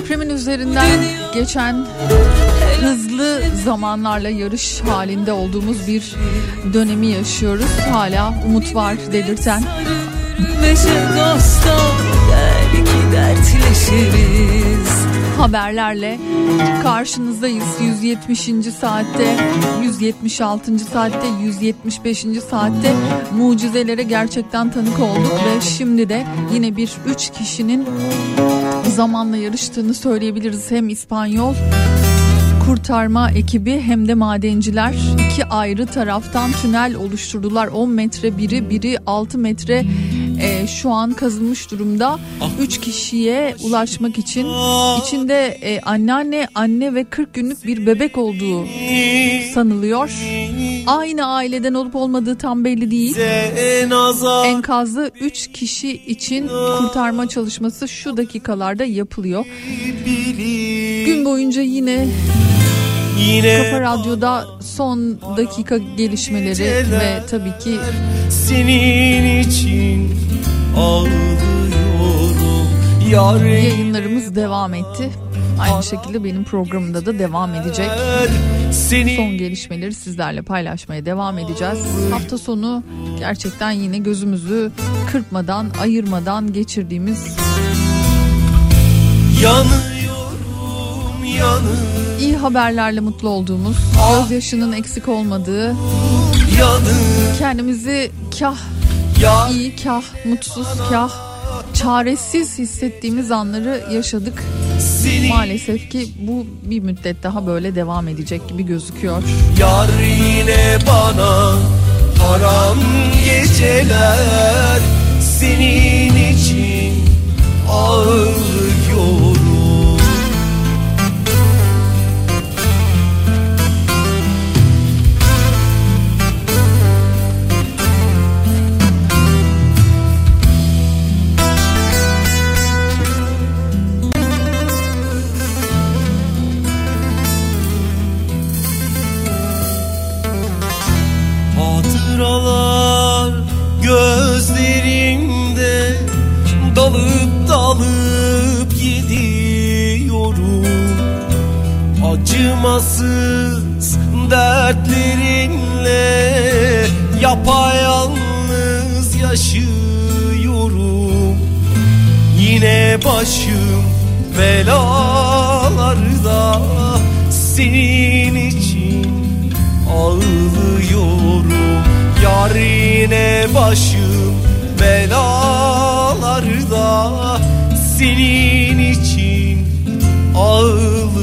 Depremin üzerinden geçen hızlı zamanlarla yarış halinde olduğumuz bir dönemi yaşıyoruz. Hala umut var dertleşiriz haberlerle karşınızdayız. 170. saatte, 176. saatte, 175. saatte mucizelere gerçekten tanık olduk ve şimdi de yine bir 3 kişinin zamanla yarıştığını söyleyebiliriz. Hem İspanyol kurtarma ekibi hem de madenciler iki ayrı taraftan tünel oluşturdular. 10 metre biri biri 6 metre e, şu an kazılmış durumda. 3 kişiye ulaşmak için içinde e, anneanne anne ve 40 günlük bir bebek olduğu sanılıyor. Aynı aileden olup olmadığı tam belli değil. Enkazı 3 kişi için kurtarma çalışması şu dakikalarda yapılıyor. Gün boyunca yine Yine Kafa Radyo'da son dakika gelişmeleri ve tabii ki senin için ağlıyorum yayınlarımız devam etti. Aynı şekilde benim programımda da devam edecek. seni Son gelişmeleri sizlerle paylaşmaya devam edeceğiz. Hafta sonu gerçekten yine gözümüzü kırpmadan, ayırmadan geçirdiğimiz yanıyorum yanır iyi haberlerle mutlu olduğumuz, gözyaşının eksik olmadığı, yanır kendimizi kah ya iyi, kah mutsuz, kah çaresiz hissettiğimiz anları yaşadık. seni Maalesef ki bu bir müddet daha böyle devam edecek gibi gözüküyor. Yar yine bana haram geceler Senin için ağlıyorum Acımasız dertlerinle yapayalnız yaşıyorum. Yine başım belalarda senin için ağlıyorum. Yar yine başım belalarda senin için ağlıyorum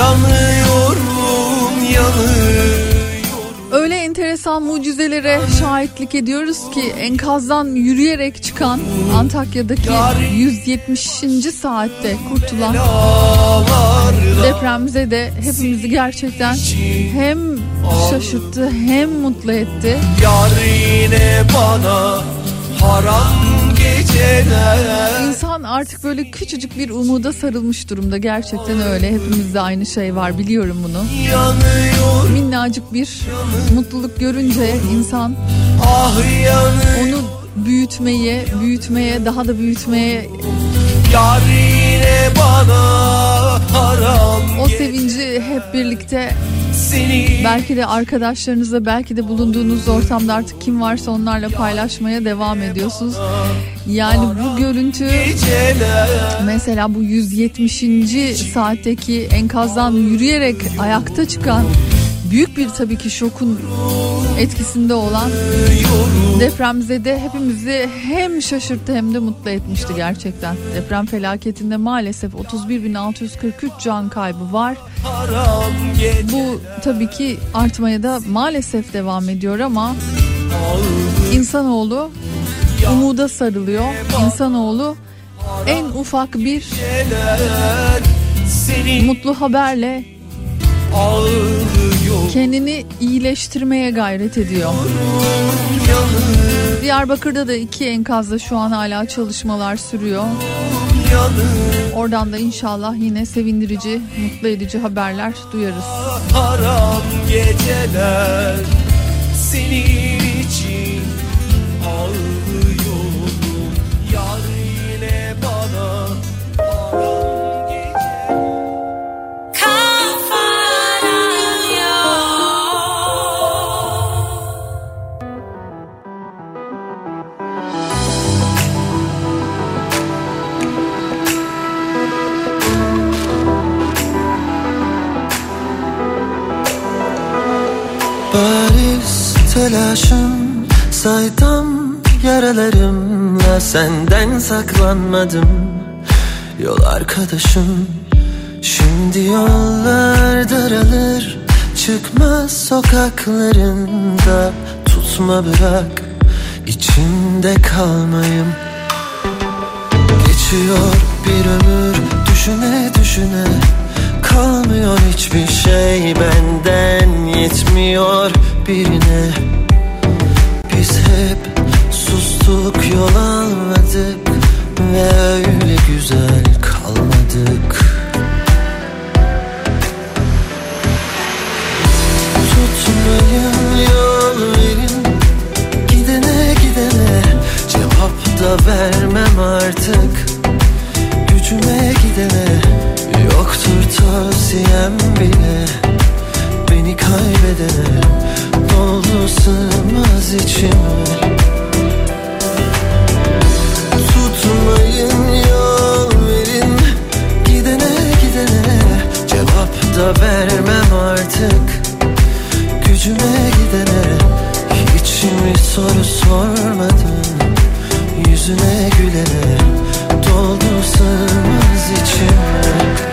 Yanıyorum yanıyorum Öyle enteresan mucizelere şahitlik ediyoruz ki enkazdan yürüyerek çıkan Antakya'daki 170. saatte kurtulan depremize de hepimizi gerçekten hem şaşırttı hem mutlu etti. Yar yine bana haram İnsan artık böyle küçücük bir umuda sarılmış durumda. Gerçekten öyle. Hepimizde aynı şey var. Biliyorum bunu. Minnacık bir mutluluk görünce insan ah onu büyütmeye, büyütmeye, daha da büyütmeye yine bana haram o sevinci hep birlikte seni belki de arkadaşlarınızla belki de bulunduğunuz ortamda artık kim varsa onlarla paylaşmaya devam ediyorsunuz. Yani bu görüntü mesela bu 170. saatteki enkazdan yürüyerek ayakta çıkan büyük bir tabii ki şokun etkisinde olan depremzede hepimizi hem şaşırttı hem de mutlu etmişti gerçekten. Deprem felaketinde maalesef 31.643 can kaybı var. Bu tabii ki artmaya da maalesef devam ediyor ama insanoğlu umuda sarılıyor. İnsanoğlu en ufak bir mutlu haberle ağlıyor kendini iyileştirmeye gayret ediyor. Diyarbakır'da da iki enkazda şu an hala çalışmalar sürüyor. Oradan da inşallah yine sevindirici, mutlu edici haberler duyarız. haram geceler senin için ağlıyorum Bariz telaşım saydam yaralarımla senden saklanmadım. Yol arkadaşım şimdi yollar daralır Çıkmaz sokaklarında. Tutma bırak içimde kalmayım. Geçiyor bir ömür düşüne düşüne Kalmıyor hiçbir şey benden yetmiyor birine. Biz hep sustuk yol almadık Ve öyle güzel kalmadık. Tutmayın yol verin Gidene gidene Cevap da vermem artık. Gücüme gidene Yoktur tavsiyem bile Beni kaybedene Doldu sığmaz içime? Tutmayın yol verin Gidene gidene. Cevap da vermem artık Gücüme gidene. Hiç mi soru sormadın Yüzüne gülene? Doldu sığmaz içime?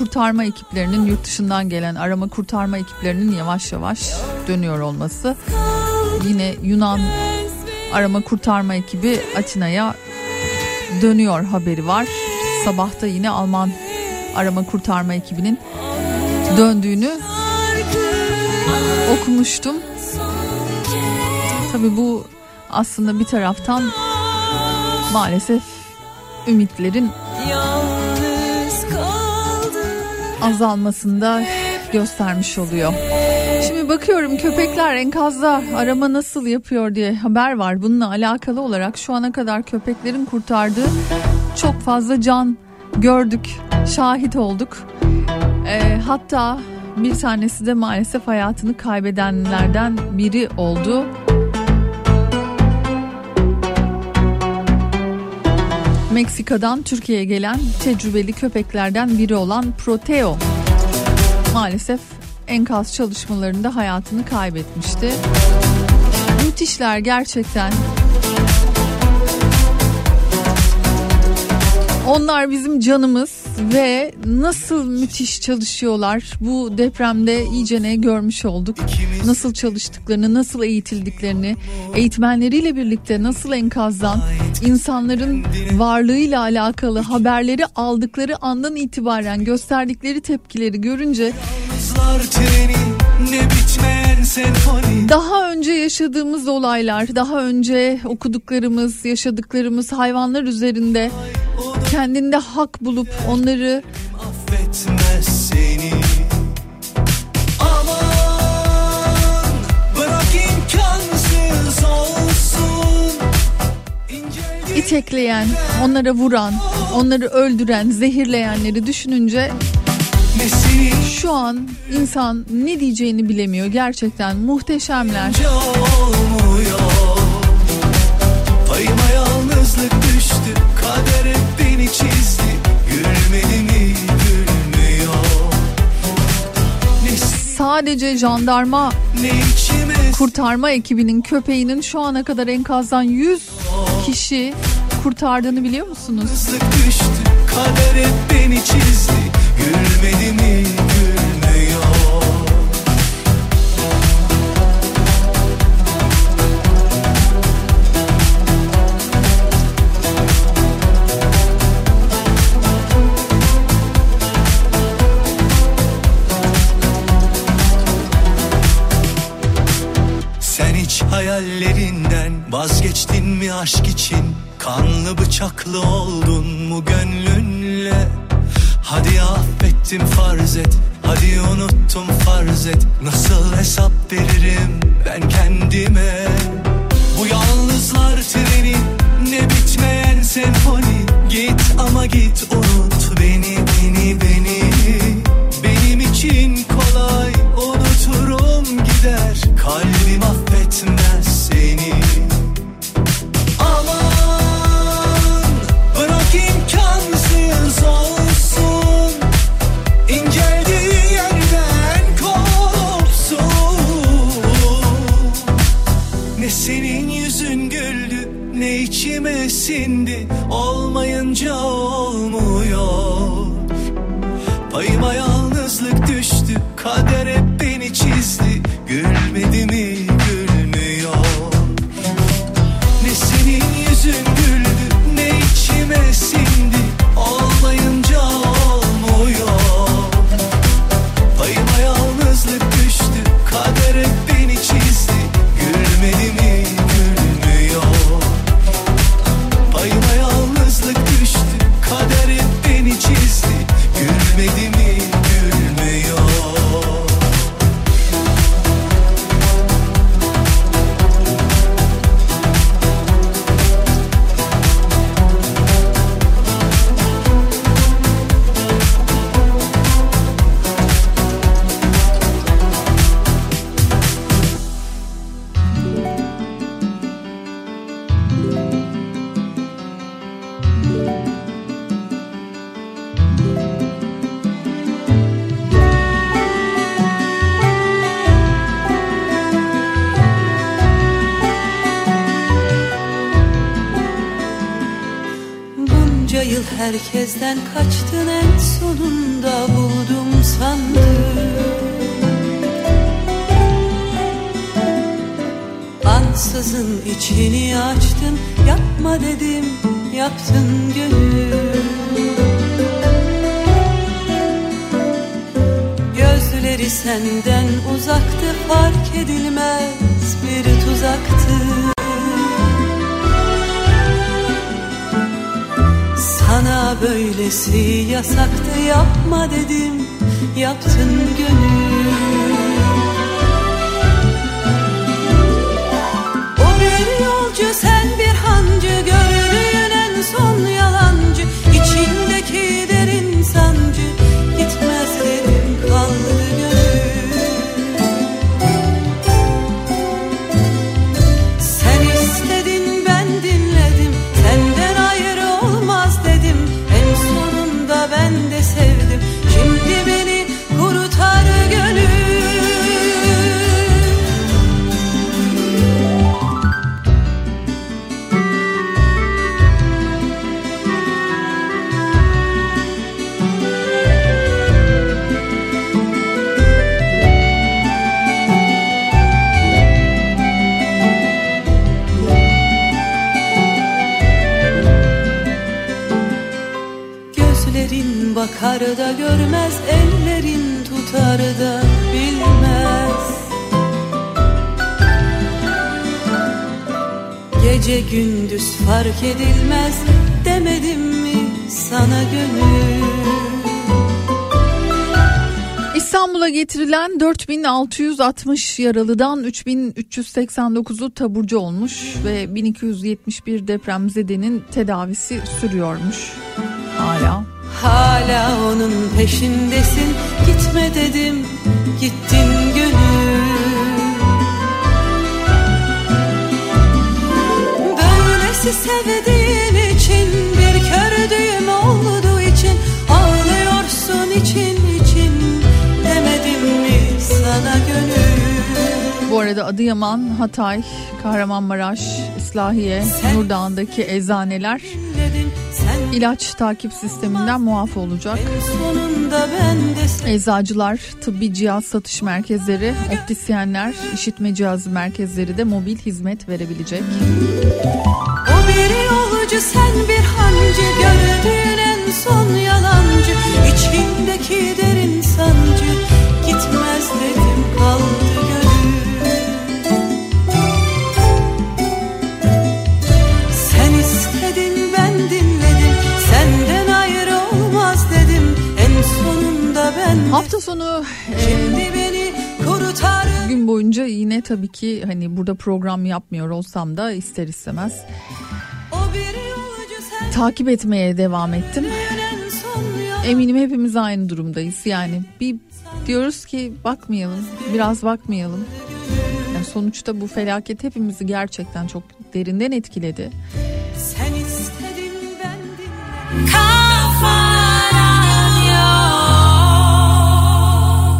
Kurtarma ekiplerinin yurt dışından gelen arama kurtarma ekiplerinin yavaş yavaş dönüyor olması. Yine Yunan arama kurtarma ekibi Atina'ya dönüyor haberi var. Sabahta yine Alman arama kurtarma ekibinin döndüğünü okumuştum. Tabii bu aslında bir taraftan maalesef ümitlerin azalmasında göstermiş oluyor. Şimdi bakıyorum köpekler enkazda arama nasıl yapıyor diye haber var. Bununla alakalı olarak şu ana kadar köpeklerin kurtardığı çok fazla can gördük, şahit olduk. Ee, hatta bir tanesi de maalesef hayatını kaybedenlerden biri oldu. Meksika'dan Türkiye'ye gelen tecrübeli köpeklerden biri olan Proteo maalesef enkaz çalışmalarında hayatını kaybetmişti. Müthişler gerçekten. Onlar bizim canımız ve nasıl müthiş çalışıyorlar. Bu depremde iyice ne görmüş olduk. Nasıl çalıştıklarını, nasıl eğitildiklerini, eğitmenleriyle birlikte nasıl enkazdan insanların varlığıyla alakalı haberleri aldıkları andan itibaren gösterdikleri tepkileri görünce daha önce yaşadığımız olaylar, daha önce okuduklarımız, yaşadıklarımız hayvanlar üzerinde kendinde hak bulup onları affetmez seni Aman bırak imkansız olsun İnceldi itekleyen, onlara vuran, onları öldüren, zehirleyenleri düşününce şu an insan ne diyeceğini bilemiyor. Gerçekten muhteşemler. olmuyor çizdi Gülmedi mi gülmüyor Ne Sadece jandarma kurtarma ekibinin köpeğinin şu ana kadar enkazdan 100 kişi kurtardığını biliyor musunuz? Kader hep beni çizdi Gülmedi mi hayallerinden vazgeçtin mi aşk için? Kanlı bıçaklı oldun mu gönlünle? Hadi affettim farz et, hadi unuttum farz et. Nasıl hesap veririm ben kendime? Bu yalnızlar treni ne bitmeyen senfoni. Git ama git unut beni beni beni. Benim için kolay unuturum gider. Kalbim affetmez sindi Olmayınca olmuyor. Payıma yalnızlık düştü Kader hep beni çizdi. Gülmedi 4660 yaralıdan 3389'u taburcu olmuş ve 1271 depremzedenin tedavisi sürüyormuş. Hala. Hala onun peşindesin Gitme dedim gittin gönül Böylesi sevdiğin gönül Bu arada Adıyaman, Hatay, Kahramanmaraş, İslahiye, Nurdağ'ındaki eczaneler ilaç takip sisteminden muaf olacak. Eczacılar, tıbbi cihaz satış merkezleri, optisyenler, işitme cihazı merkezleri de mobil hizmet verebilecek. O bir yolcu sen bir hancı Gördüğün en son yalancı İçindeki tabii ki hani burada program yapmıyor olsam da ister istemez takip etmeye devam ettim. Eminim hepimiz aynı durumdayız. Yani bir diyoruz ki bakmayalım, biraz bakmayalım. Yani sonuçta bu felaket hepimizi gerçekten çok derinden etkiledi. Sen istedin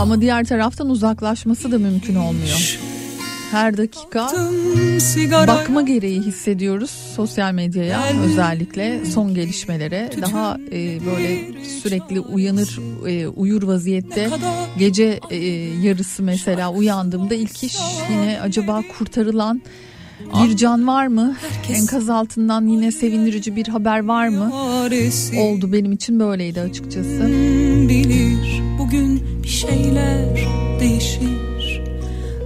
Ama diğer taraftan uzaklaşması da mümkün olmuyor. Her dakika bakma gereği hissediyoruz sosyal medyaya özellikle. Son gelişmelere daha e, böyle sürekli uyanır e, uyur vaziyette. Gece e, yarısı mesela uyandığımda ilk iş yine acaba kurtarılan bir can var mı? Enkaz altından yine sevindirici bir haber var mı? Oldu benim için böyleydi açıkçası. bilir bugün bir şeyler değişir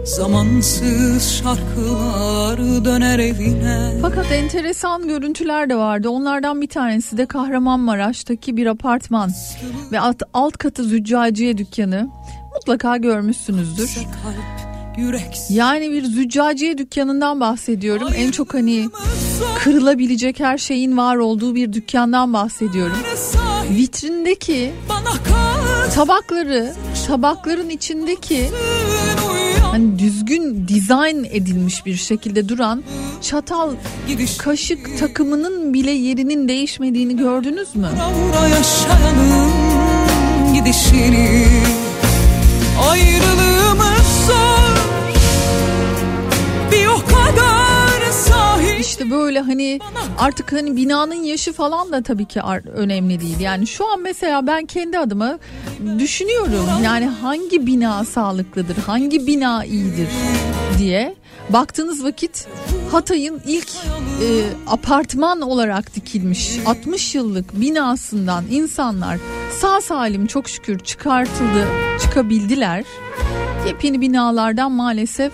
Zamansız şarkılar döner evine Fakat enteresan görüntüler de vardı. Onlardan bir tanesi de Kahramanmaraş'taki bir apartman ve alt, alt katı züccaciye dükkanı. Mutlaka görmüşsünüzdür. Yani bir züccaciye dükkanından bahsediyorum. En çok hani kırılabilecek her şeyin var olduğu bir dükkandan bahsediyorum. Vitrindeki tabakları, tabakların içindeki hani düzgün dizayn edilmiş bir şekilde duran çatal kaşık takımının bile yerinin değişmediğini gördünüz mü? Gidişini Ayrılığımız zor Bir o kadar İşte böyle hani artık hani binanın yaşı falan da tabii ki önemli değil. Yani şu an mesela ben kendi adıma düşünüyorum yani hangi bina sağlıklıdır, hangi bina iyidir diye baktığınız vakit Hatay'ın ilk e, apartman olarak dikilmiş 60 yıllık binasından insanlar sağ salim çok şükür çıkartıldı, çıkabildiler. Yepyeni binalardan maalesef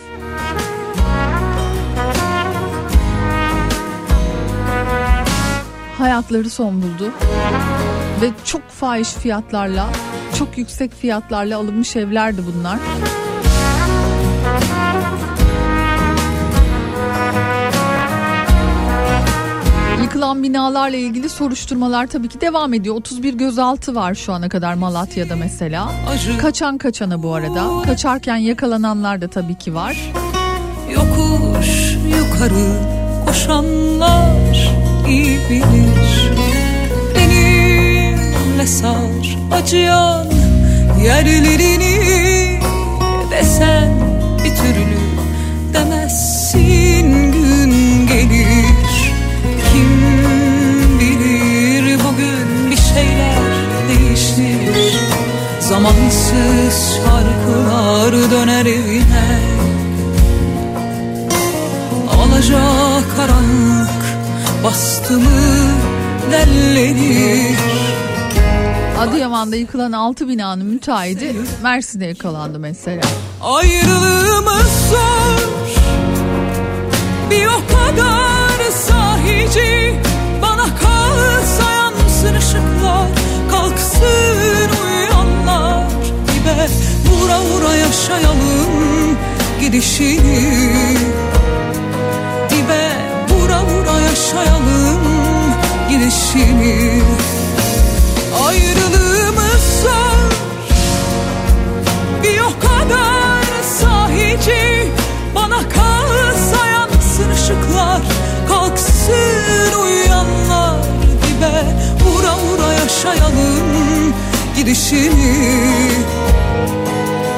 hayatları son buldu. Ve çok fahiş fiyatlarla, çok yüksek fiyatlarla alınmış evlerdi bunlar. Yıkılan binalarla ilgili soruşturmalar tabii ki devam ediyor. 31 gözaltı var şu ana kadar Malatya'da mesela. Kaçan kaçana bu arada. Kaçarken yakalananlar da tabii ki var. Yokuş yukarı koşanlar iyi bilir Benimle sar acıyan yerlerini Desen bir türlü demezsin gün gelir. Kim bilir bugün bir şeyler değişir. Zamansız şarkılar döner evine. Alacak karanlık bastı mı dellenir Adıyaman'da yıkılan 6 binanın müteahhidi Mersin'de yakalandı mesela. Ayrılığımız zor. Bir o kadar sahici Bana kalsa yansın ışıklar Kalksın uyuyanlar Dibe vura vura yaşayalım gidişini yaşayalım gidişini Ayrılığımız zor bir o kadar sahici Bana kalsa yansın ışıklar Kalksın uyuyanlar dibe Vura vura yaşayalım gidişini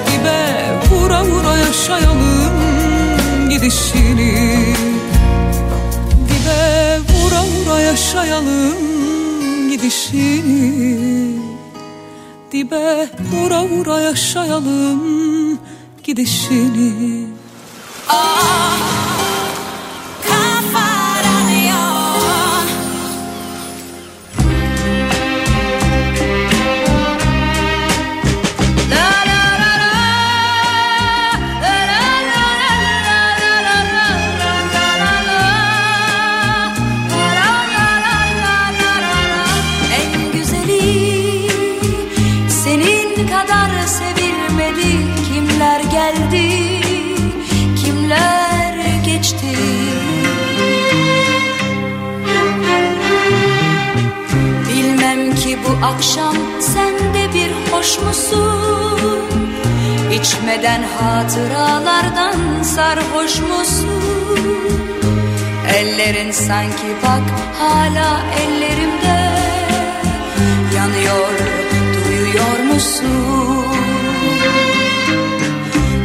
Dibe vura vura yaşayalım gidişini Dibe vura vura yaşayalım gidişini dibe vura vura yaşayalım gidişini. En akşam sen de bir hoş musun? İçmeden hatıralardan sarhoş musun? Ellerin sanki bak hala ellerimde. Yanıyor duyuyor musun?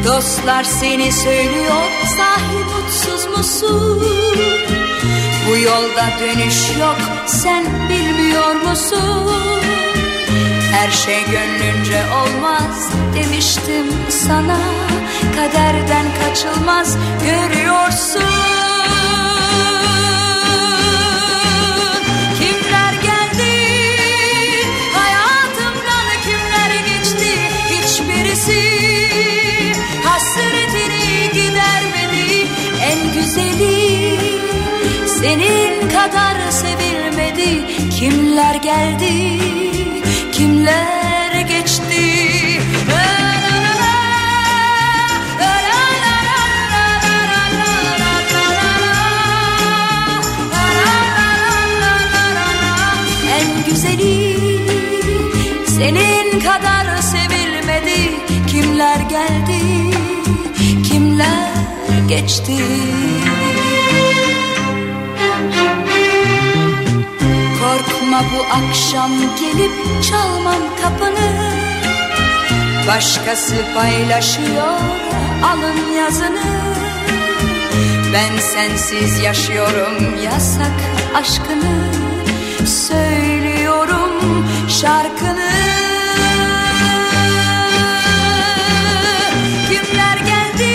Dostlar seni söylüyor sahi mutsuz musun? Bu yolda dönüş yok sen bilmiyor musun Her şey gönlünce olmaz demiştim sana. Kaderden kaçılmaz görüyorsun. Güzeli senin kadar sevilmedi. Kimler geldi senin kadar sevilmedi. Kimler geldi? Kimler geçti? Korkma bu akşam gelip çalmam kapını. Başkası paylaşıyor alın yazını. Ben sensiz yaşıyorum yasak aşkını. Söylüyorum şarkını. Kimler geldi?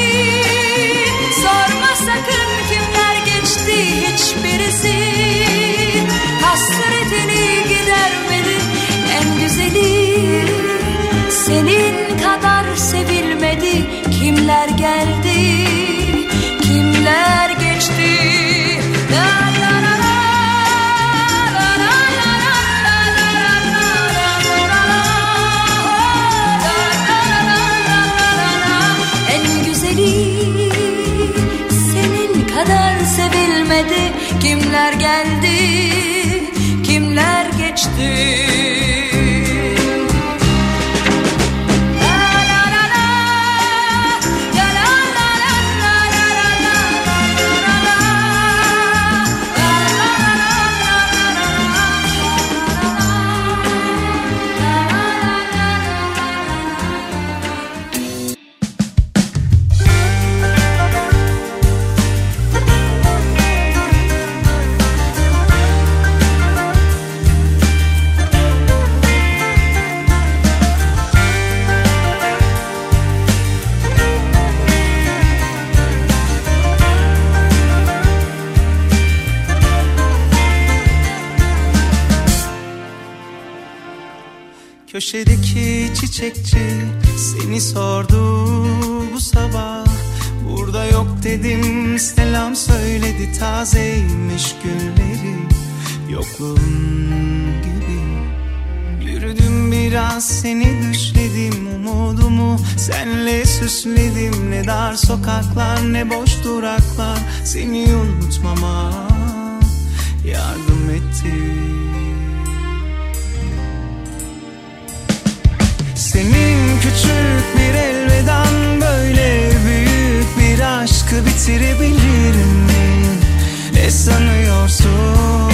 Sorma sakın kimler geçti? Hiçbirisi. Hasretini gidermedi en güzeli. Senin kadar sevilmedi kimler geldi? Kimler geçti? La geçti Çiçekçi seni sordu bu sabah. Burada yok dedim selam söyledi tazeymiş gülleri. Yokluğun gibi. Yürüdüm biraz seni düşledim umudumu senle süsledim. Ne dar sokaklar ne boş duraklar. Seni unutmama yardım etti Senin küçük bir elveden böyle büyük bir aşkı bitirebilir miyim? Ne sanıyorsun?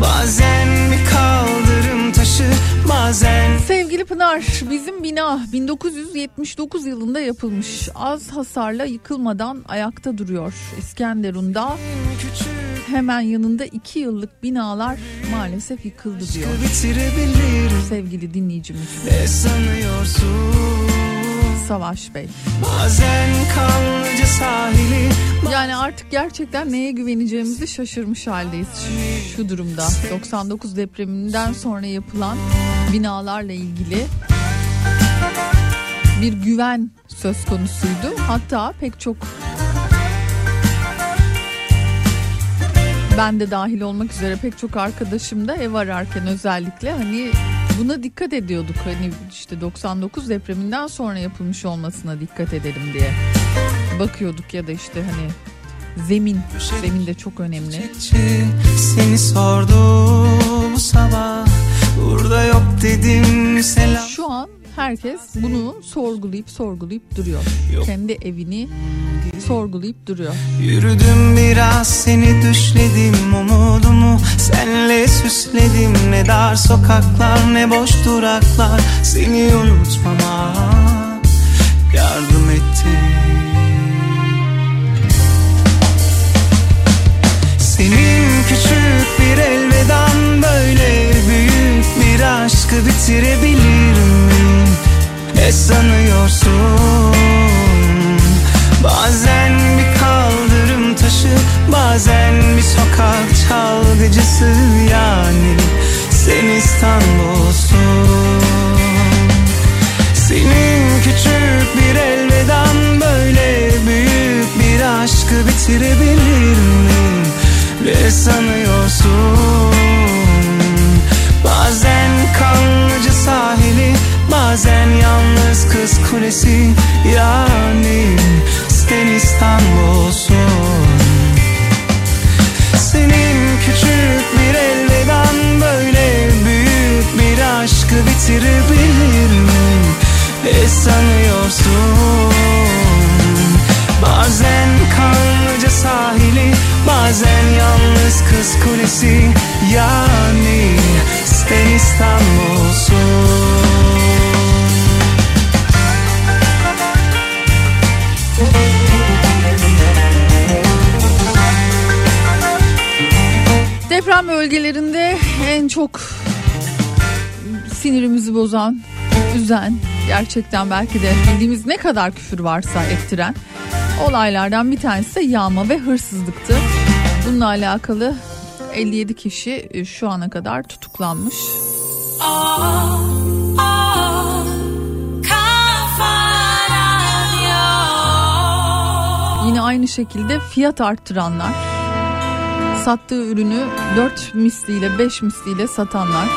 Bazen bir kaldırım taşı bazen Sevgili Pınar, bizim bina 1979 yılında yapılmış. Az hasarla yıkılmadan ayakta duruyor. İskenderun'da küçük hemen yanında 2 yıllık binalar maalesef yıkıldı diyor. Sevgili dinleyicimiz Ne sanıyorsun? Savaş Bey. Bazen kanlıca sahili Yani artık gerçekten neye güveneceğimizi şaşırmış haldeyiz şu, şu durumda. 99 depreminden sonra yapılan binalarla ilgili bir güven söz konusuydu. Hatta pek çok ben de dahil olmak üzere pek çok arkadaşım da ev ararken özellikle hani buna dikkat ediyorduk. Hani işte 99 depreminden sonra yapılmış olmasına dikkat edelim diye bakıyorduk ya da işte hani zemin zemin de çok önemli. Seni sordu bu sabah Burada yok dedim selam Şu an herkes bunu sorgulayıp sorgulayıp duruyor. Kendi evini sorgulayıp duruyor. Yürüdüm biraz seni düşledim umudumu senle süsledim Ne dar sokaklar ne boş duraklar seni unutmama yardım etti Senin küçük bir elveden böyle büyük bir aşkı bitirebilir mi? Ne sanıyorsun? Bazen bir kaldırım taşı Bazen bir sokak çalgıcısı yani Sen İstanbul'sun Senin küçük bir elveden böyle büyük bir aşkı bitirebilir mi? Ne sanıyorsun? Bazen kanlıca sahili Bazen yalnız kız kulesi Yani sen İstanbul'sun Senin küçük bir elveden böyle büyük bir aşkı bitirebilir mi? Ne sanıyorsun? Bazen kanlıca sahili Bazen yalnız kız kulesi Yani sen İstanbul'sun bölgelerinde en çok sinirimizi bozan, üzen, gerçekten belki de bildiğimiz ne kadar küfür varsa ettiren olaylardan bir tanesi de yağma ve hırsızlıktı. Bununla alakalı 57 kişi e, şu ana kadar tutuklanmış. Yine aynı şekilde fiyat arttıranlar, sattığı ürünü 4 misliyle 5 misliyle satanlar.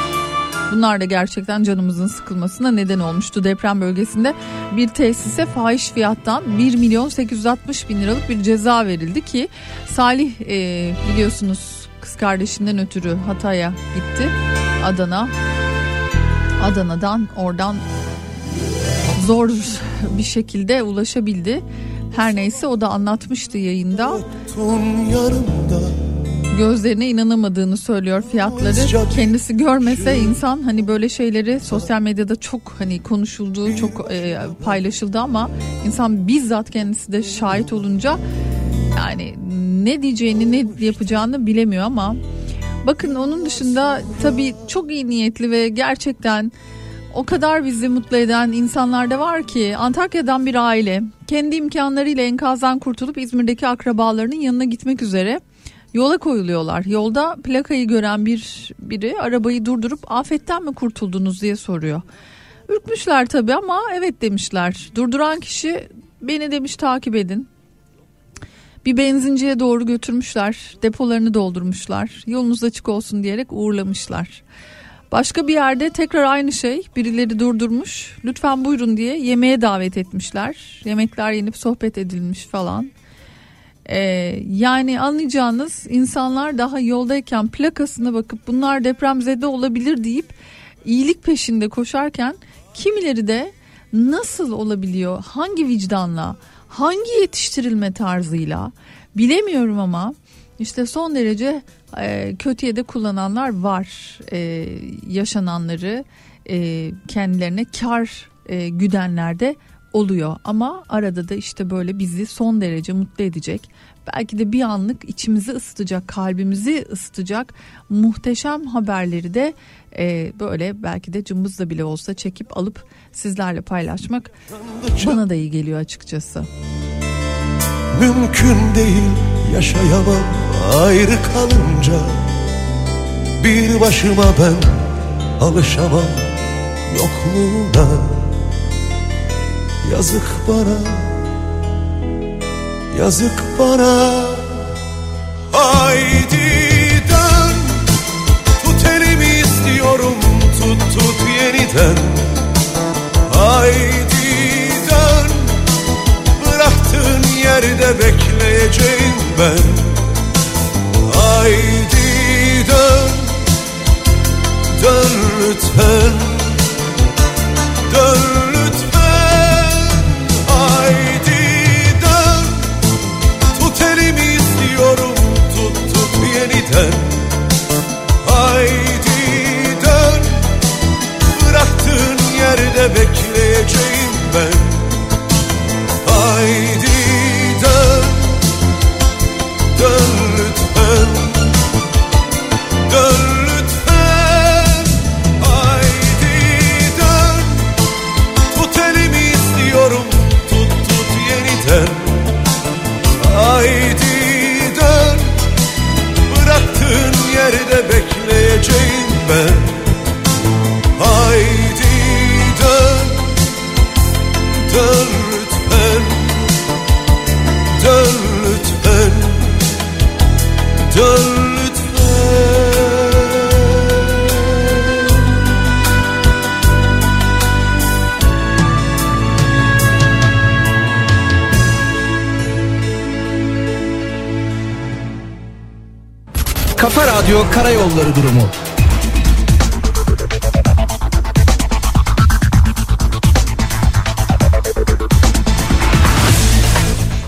Bunlar da gerçekten canımızın sıkılmasına neden olmuştu. Deprem bölgesinde bir tesise fahiş fiyattan 1 milyon 860 bin liralık bir ceza verildi ki Salih e, biliyorsunuz kız kardeşinden ötürü Hatay'a gitti. Adana. Adana'dan oradan zor bir şekilde ulaşabildi. Her neyse o da anlatmıştı yayında. Gözlerine inanamadığını söylüyor fiyatları. Kendisi görmese insan hani böyle şeyleri sosyal medyada çok hani konuşulduğu, çok e, paylaşıldı ama insan bizzat kendisi de şahit olunca yani ne diyeceğini ne yapacağını bilemiyor ama bakın onun dışında tabii çok iyi niyetli ve gerçekten o kadar bizi mutlu eden insanlar da var ki Antakya'dan bir aile kendi imkanlarıyla enkazdan kurtulup İzmir'deki akrabalarının yanına gitmek üzere yola koyuluyorlar. Yolda plakayı gören bir biri arabayı durdurup afetten mi kurtuldunuz diye soruyor. Ürkmüşler tabii ama evet demişler. Durduran kişi beni demiş takip edin. Bir benzinciye doğru götürmüşler. Depolarını doldurmuşlar. Yolunuz açık olsun diyerek uğurlamışlar. Başka bir yerde tekrar aynı şey. Birileri durdurmuş. Lütfen buyurun diye yemeğe davet etmişler. Yemekler yenip sohbet edilmiş falan. Ee, yani anlayacağınız insanlar daha yoldayken plakasına bakıp bunlar depremzede olabilir deyip iyilik peşinde koşarken kimileri de nasıl olabiliyor? Hangi vicdanla? Hangi yetiştirilme tarzıyla? Bilemiyorum ama işte son derece e, kötüye de kullananlar var. E, yaşananları e, kendilerine kar e, güdenler de oluyor. Ama arada da işte böyle bizi son derece mutlu edecek belki de bir anlık içimizi ısıtacak kalbimizi ısıtacak muhteşem haberleri de e, böyle belki de cımbızla bile olsa çekip alıp sizlerle paylaşmak bana da iyi geliyor açıkçası. Mümkün değil yaşayamam ayrı kalınca. Bir başıma ben alışamam yokluğuna Yazık bana Yazık bana. Haydi dön Tut elimi istiyorum Tut tut yeniden. Haydi dön Bıraktığın yerde bekleyeceğim ben. Haydi dön Dön lütfen Dön bekleyeceğim ben Radyo Karayolları durumu.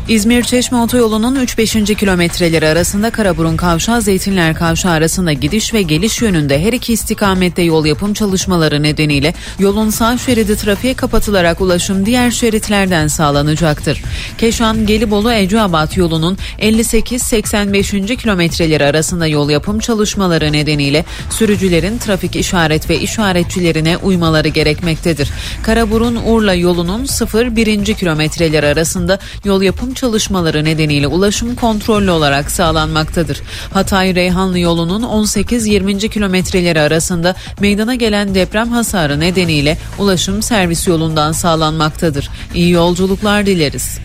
İzmir Çeşme Otoyolu'nun 3-5. kilometreleri arasında Karaburun Kavşağı Zeytinler Kavşağı arasında gidiş ve geliş yönünde her iki istikamette yol yapım çalışmaları nedeniyle yolun sağ şeridi trafiğe kapatılarak ulaşım diğer şeritlerden sağlanacaktır. Keşan Gelibolu Eceabat yolunun 58-85. kilometreleri arasında yol yapım çalışmaları nedeniyle sürücülerin trafik işaret ve işaretçilerine uymaları gerekmektedir. Karaburun Urla yolunun 0-1. kilometreleri arasında yol yapım çalışmaları nedeniyle ulaşım kontrollü olarak sağlanmaktadır. Hatay-Reyhanlı yolunun 18-20. kilometreleri arasında meydana gelen deprem hasarı nedeniyle ulaşım servis yolundan sağlanmaktadır. İyi yolculuklar dileriz.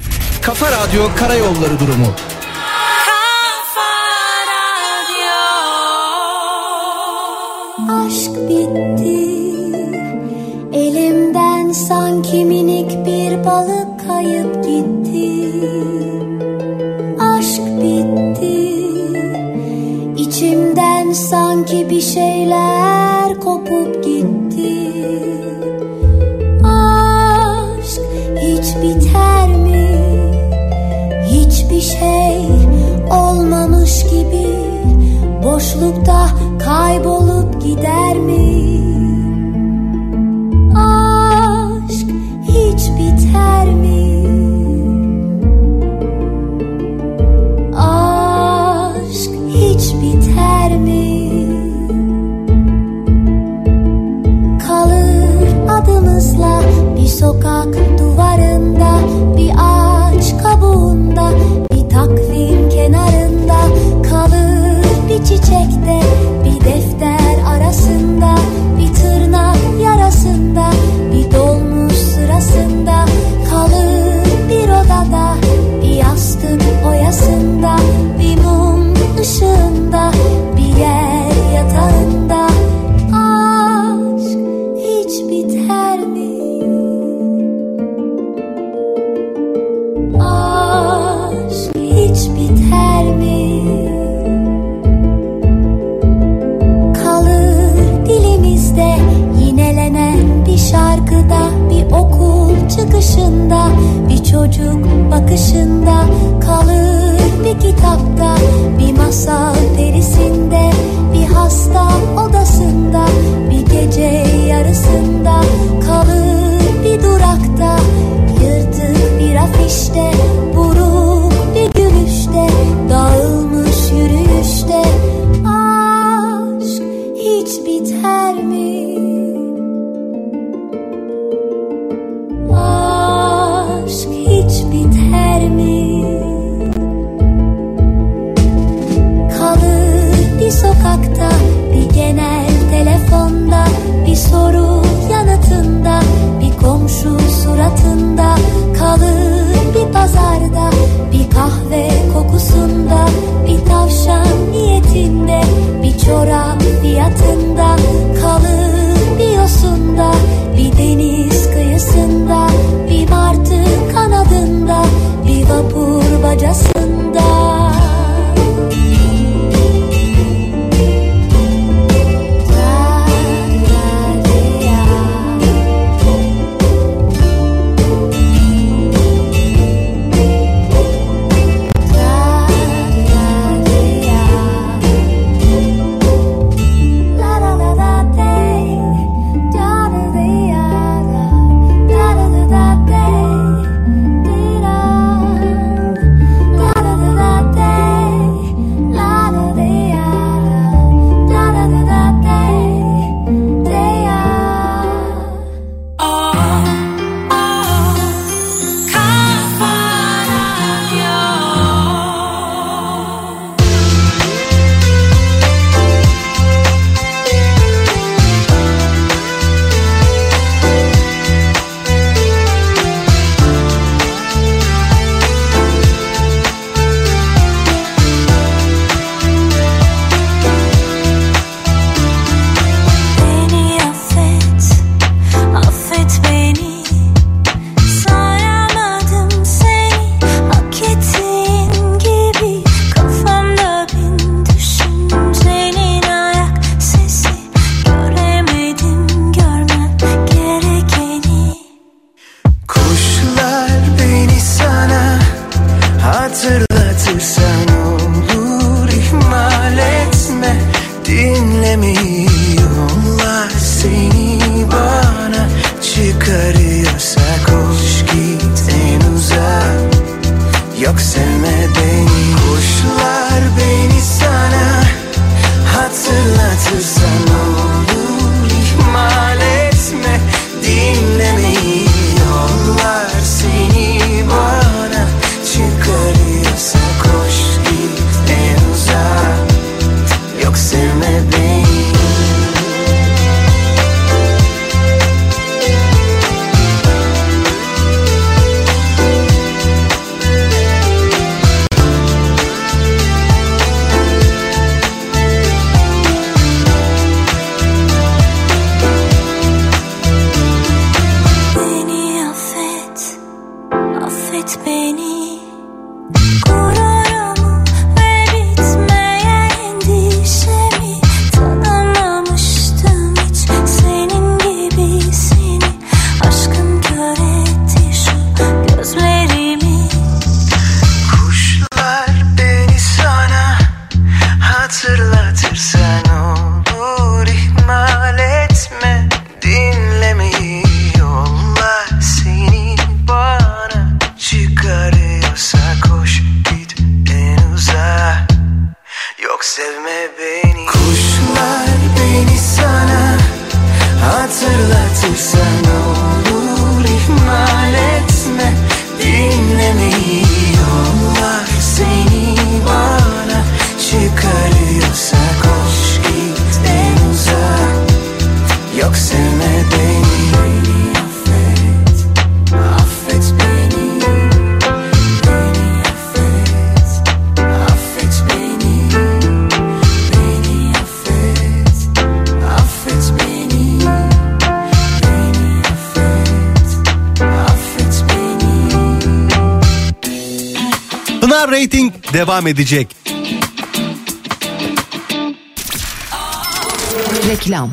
Kafa Radyo Karayolları Durumu Aşk bitti sanki bir şeyler kopup gitti Aşk hiç biter mi? Hiçbir şey olmamış gibi Boşlukta kaybolup gider mi? Bir masal devam edecek. Reklam.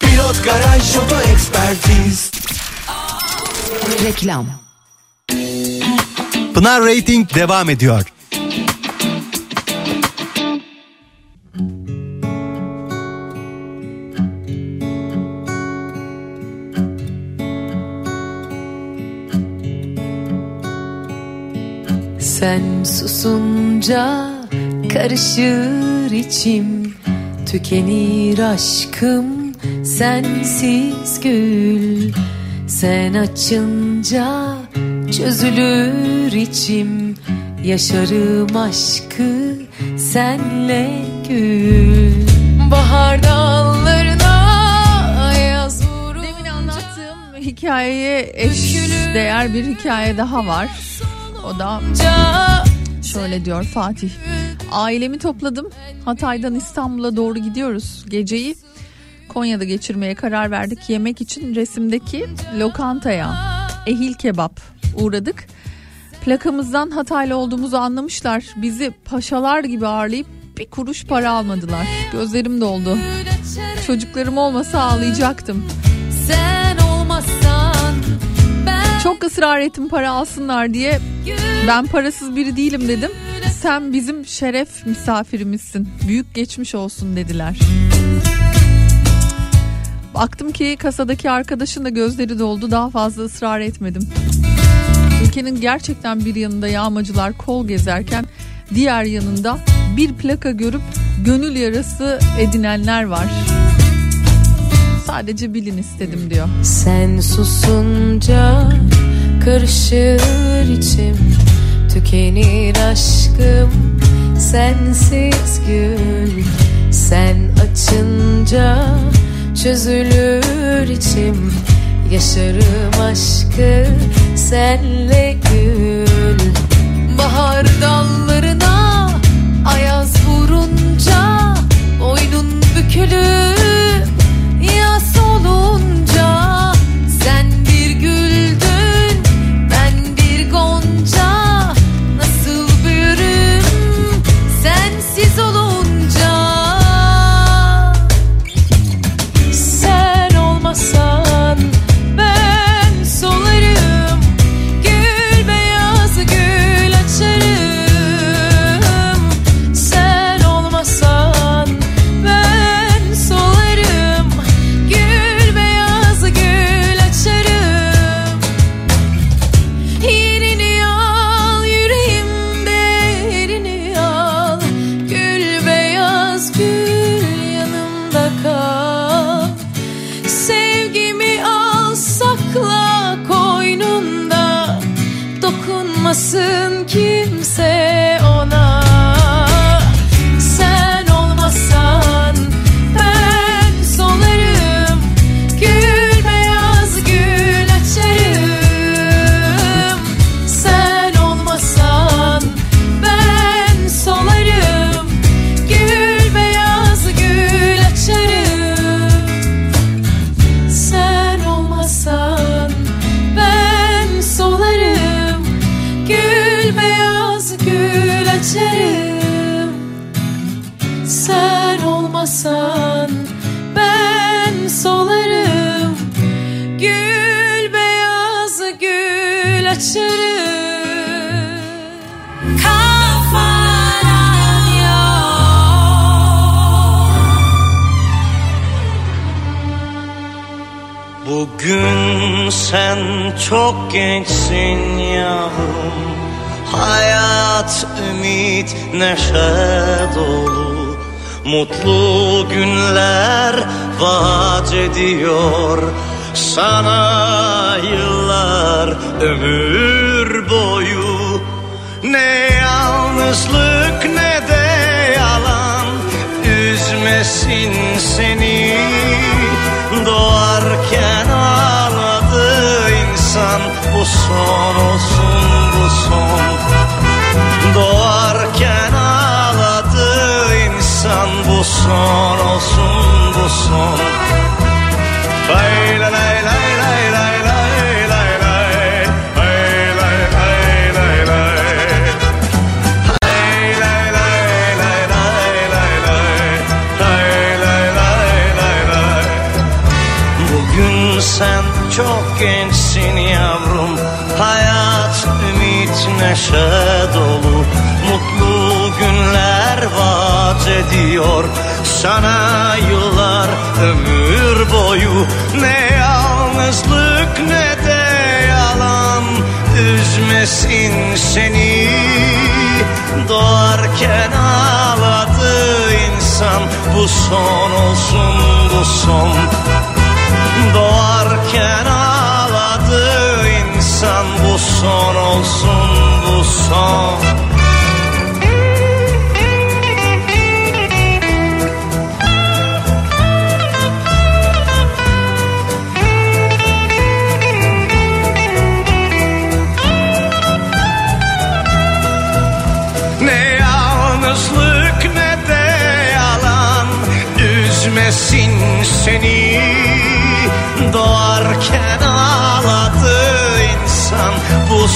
Pilot Garaj Oto Ekspertiz Reklam. Pınar Rating devam ediyor. Susunca karışır içim. Tükenir aşkım sensiz gül. Sen açınca çözülür içim. Yaşarım aşkı senle gül. Bahar dallarına yaz Demin anlattığım hikayeye eş değer bir hikaye daha var. O da şöyle diyor Fatih. Ailemi topladım. Hatay'dan İstanbul'a doğru gidiyoruz. Geceyi Konya'da geçirmeye karar verdik. Yemek için resimdeki lokantaya ehil kebap uğradık. Plakamızdan Hataylı olduğumuzu anlamışlar. Bizi paşalar gibi ağırlayıp bir kuruş para almadılar. Gözlerim doldu. Çocuklarım olmasa ağlayacaktım. Sen olmazsan Çok ısrar ettim para alsınlar diye. Ben parasız biri değilim dedim. Sen bizim şeref misafirimizsin. Büyük geçmiş olsun dediler. Baktım ki kasadaki arkadaşın da gözleri doldu. Daha fazla ısrar etmedim. Ülkenin gerçekten bir yanında yağmacılar kol gezerken diğer yanında bir plaka görüp gönül yarası edinenler var. Sadece bilin istedim diyor. Sen susunca karışır içim. Tükenir aşkım sensiz gül Sen açınca çözülür içim. Yaşarım aşkı senle gül. Bahar dallarına ayaz vurunca Boynun bükülür Bugün sen çok gençsin yavrum. Hayat, ümit, neşe dolu. Mutlu günler vaat ediyor. Sana yıllar ömür boyu. Ne yalnızlık ne de yalan. Üzmesin seni. Doğarken insan Bu son olsun bu son Doğarken ağladı insan Bu son olsun bu son Lay lay lay lay lay lay lay neşe dolu Mutlu günler vaat ediyor. Sana yıllar ömür boyu Ne yalnızlık ne de yalan. Üzmesin seni Doğarken ağladı insan. Bu son olsun bu son. Doğarken ağladı insan. Bu son olsun bu son Ne yalnızlık ne de yalan. Üzmesin seni. Doğarken ağladı insan. Bu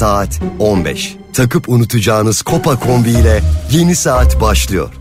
Saat 15. Takıp unutacağınız Kopa kombi ile yeni saat başlıyor.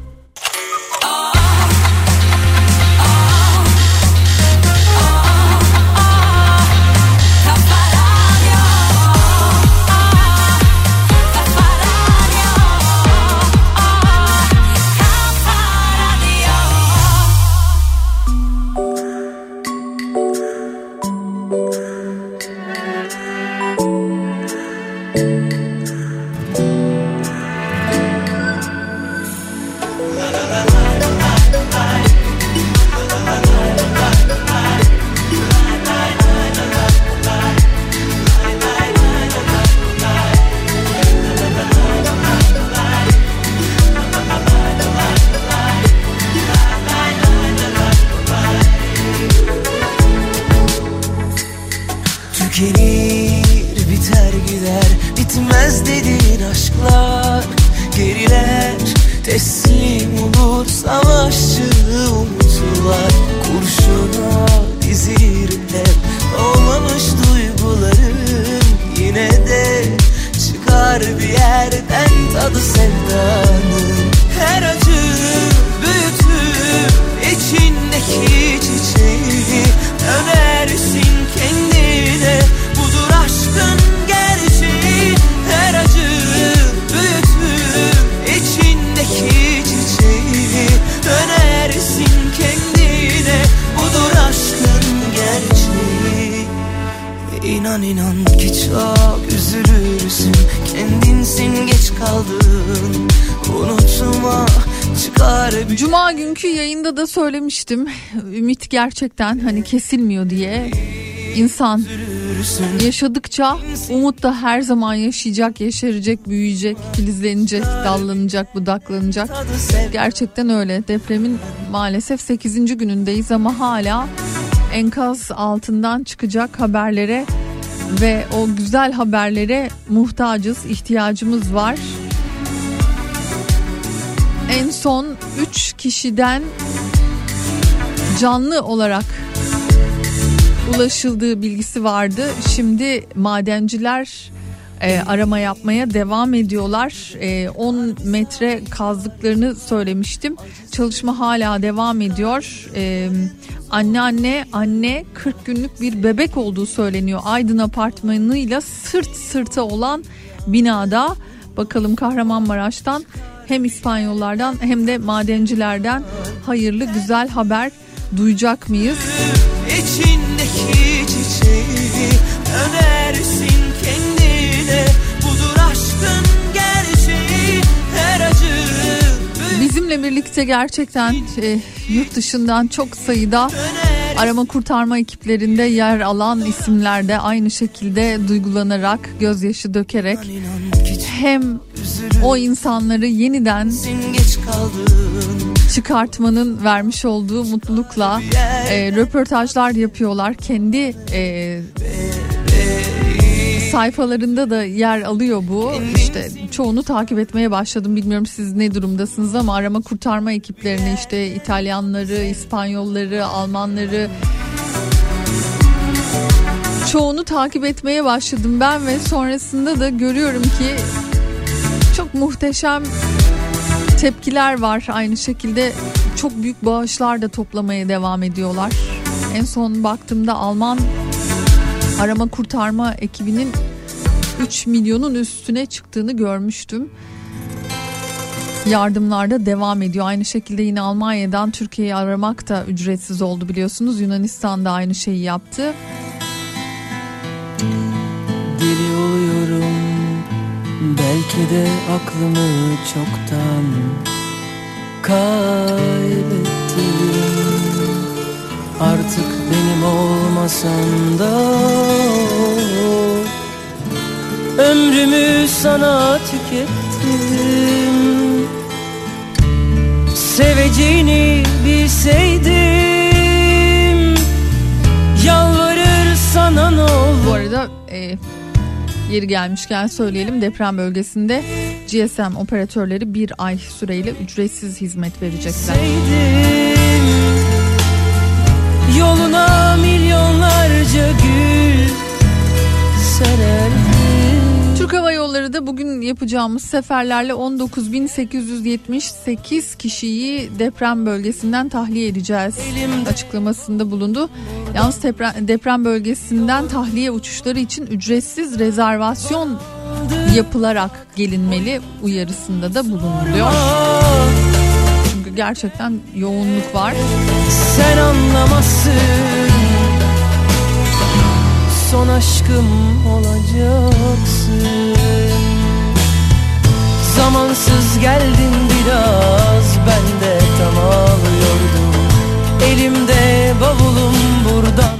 Tükenir biter gider bitmez dediğin aşklar. Geriler teslim olur savaşçı umutlar. Kurşuna dizilir hep olmamış duygularım Yine de çıkar bir yerden tadı sevdanın İnan inan ki çok üzülürsün Kendinsin geç kaldın Unutma çıkar bir Cuma günkü yayında da söylemiştim. Ümit gerçekten hani kesilmiyor diye. İnsan yaşadıkça umut da her zaman yaşayacak, yeşerecek, büyüyecek, filizlenecek, dallanacak, budaklanacak. Gerçekten öyle. Depremin maalesef 8. günündeyiz ama hala enkaz altından çıkacak haberlere ve o güzel haberlere muhtacız, ihtiyacımız var. En son 3 kişiden canlı olarak ulaşıldığı bilgisi vardı. Şimdi madenciler e, arama yapmaya devam ediyorlar. E, 10 metre kazdıklarını söylemiştim. Çalışma hala devam ediyor. E, anneanne anne 40 günlük bir bebek olduğu söyleniyor. Aydın apartmanıyla sırt sırta olan binada. Bakalım Kahramanmaraş'tan hem İspanyollardan hem de madencilerden hayırlı güzel haber duyacak mıyız? İçindeki çiçeği önersin kendine Bizimle birlikte gerçekten e, yurt dışından çok sayıda arama kurtarma ekiplerinde yer alan isimler de aynı şekilde duygulanarak, gözyaşı dökerek hem o insanları yeniden çıkartmanın vermiş olduğu mutlulukla e, röportajlar yapıyorlar. Kendi e, sayfalarında da yer alıyor bu. İşte çoğunu takip etmeye başladım. Bilmiyorum siz ne durumdasınız ama arama kurtarma ekiplerini işte İtalyanları, İspanyolları, Almanları çoğunu takip etmeye başladım ben ve sonrasında da görüyorum ki çok muhteşem tepkiler var. Aynı şekilde çok büyük bağışlar da toplamaya devam ediyorlar. En son baktığımda Alman arama kurtarma ekibinin 3 milyonun üstüne çıktığını görmüştüm. Yardımlarda devam ediyor. Aynı şekilde yine Almanya'dan Türkiye'yi aramak da ücretsiz oldu biliyorsunuz. Yunanistan da aynı şeyi yaptı. Deli oluyorum Belki de aklımı çoktan kaybettim olmasan da Ömrümü sana tükettim. Seveceğini bilseydim Yalvarır sana ne olur. Bu arada e, yeri gelmişken söyleyelim deprem bölgesinde GSM operatörleri bir ay süreyle ücretsiz hizmet verecekler. Yoluna milyonlarca gül sererdim Türk Hava Yolları da bugün yapacağımız seferlerle 19.878 kişiyi deprem bölgesinden tahliye edeceğiz açıklamasında bulundu. Yalnız deprem, deprem bölgesinden tahliye uçuşları için ücretsiz rezervasyon yapılarak gelinmeli uyarısında da bulunuluyor. Çünkü gerçekten yoğunluk var. Sen anlamazsın Son aşkım olacaksın Zamansız geldin biraz Ben de tam ağlıyordum Elimde bavulum buradan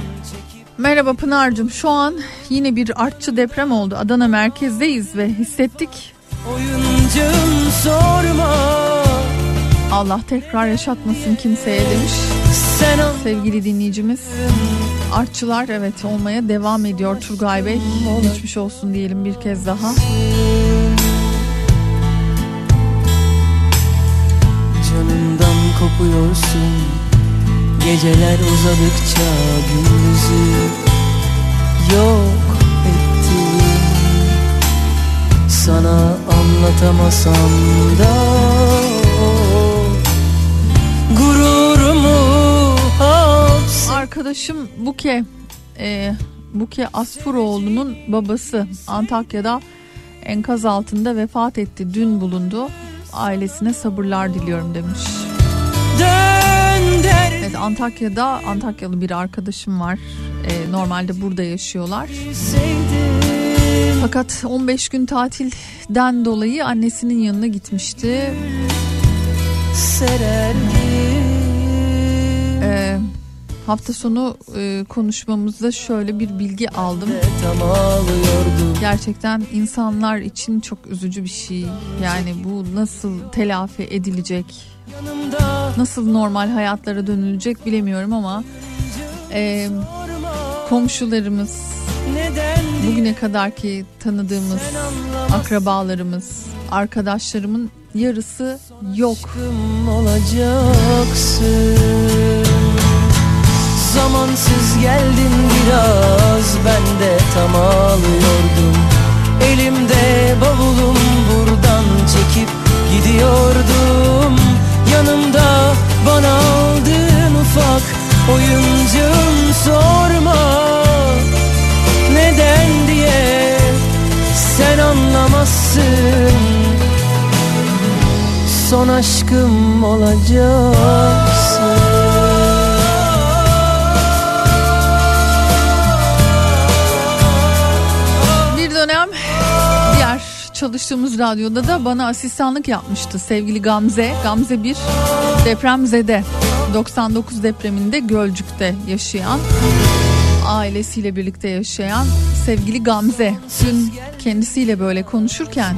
Merhaba Pınar'cığım şu an yine bir artçı deprem oldu. Adana merkezdeyiz ve hissettik. Oyuncum sorma Allah tekrar yaşatmasın kimseye demiş. Sevgili dinleyicimiz. Artçılar evet olmaya devam ediyor Turgay Bey. Geçmiş olsun diyelim bir kez daha. Canımdan kopuyorsun Geceler uzadıkça gündüzü yok ettim Sana anlatamasam da Arkadaşım Buke e, Buke Asfuroğlu'nun babası Antakya'da enkaz altında vefat etti. Dün bulundu. Ailesine sabırlar diliyorum demiş. Evet Antakya'da Antakyalı bir arkadaşım var. E, normalde burada yaşıyorlar. Fakat 15 gün tatilden dolayı annesinin yanına gitmişti. sererdim Ee, hafta sonu e, konuşmamızda şöyle bir bilgi aldım. Gerçekten insanlar için çok üzücü bir şey. Yani bu nasıl telafi edilecek? Nasıl normal hayatlara dönülecek bilemiyorum ama e, komşularımız, bugüne kadar ki tanıdığımız akrabalarımız, arkadaşlarımın yarısı yok. olacaksın Zamansız geldin biraz ben de tam ağlıyordum. Elimde bavulum buradan çekip gidiyordum. Yanımda bana aldığın ufak oyuncağım sorma. Neden diye sen anlamazsın. Son aşkım olacaksın çalıştığımız radyoda da bana asistanlık yapmıştı sevgili Gamze. Gamze bir depremzede 99 depreminde Gölcük'te yaşayan ailesiyle birlikte yaşayan sevgili Gamze. Dün kendisiyle böyle konuşurken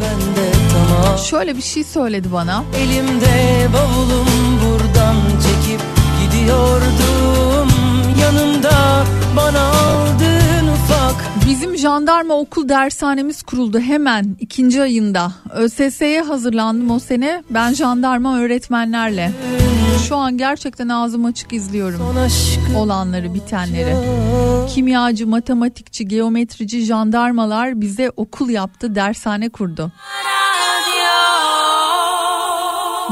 şöyle bir şey söyledi bana. Elimde bavulum buradan çekip gidiyordum Yanımda bana aldığın ufak Bizim jandarma okul dershanemiz kuruldu hemen ikinci ayında. ÖSS'ye hazırlandım o sene. Ben jandarma öğretmenlerle. Şu an gerçekten ağzım açık izliyorum olanları, bitenleri. Kimyacı, matematikçi, geometrici, jandarmalar bize okul yaptı, dershane kurdu.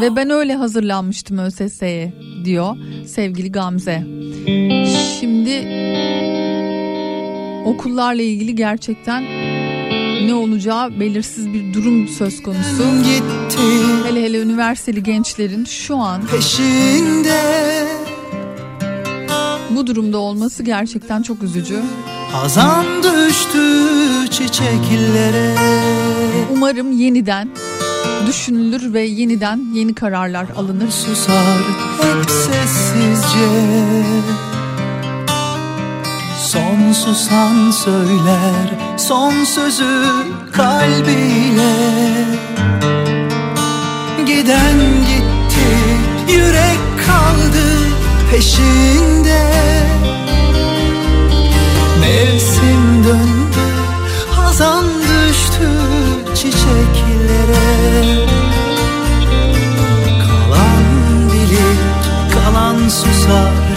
Ve ben öyle hazırlanmıştım ÖSS'ye diyor sevgili Gamze. Şimdi okullarla ilgili gerçekten ne olacağı belirsiz bir durum söz konusu. Hele hele üniversiteli gençlerin şu an peşinde bu durumda olması gerçekten çok üzücü. Hazan düştü çiçeklere Umarım yeniden düşünülür ve yeniden yeni kararlar alınır. Susar hep sessizce Son susan söyler son sözü kalbiyle. Giden gitti yürek kaldı peşinde. Mevsim döndü hazan düştü çiçeklere. Kalan bilir kalan susar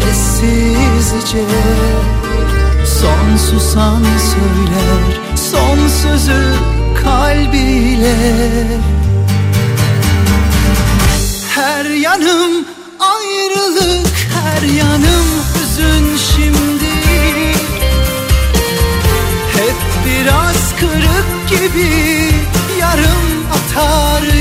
sessizce. Son susan söyler son sözü kalbiyle. Her yanım ayrılık her yanım hüzün şimdi. Hep biraz kırık gibi yarım atar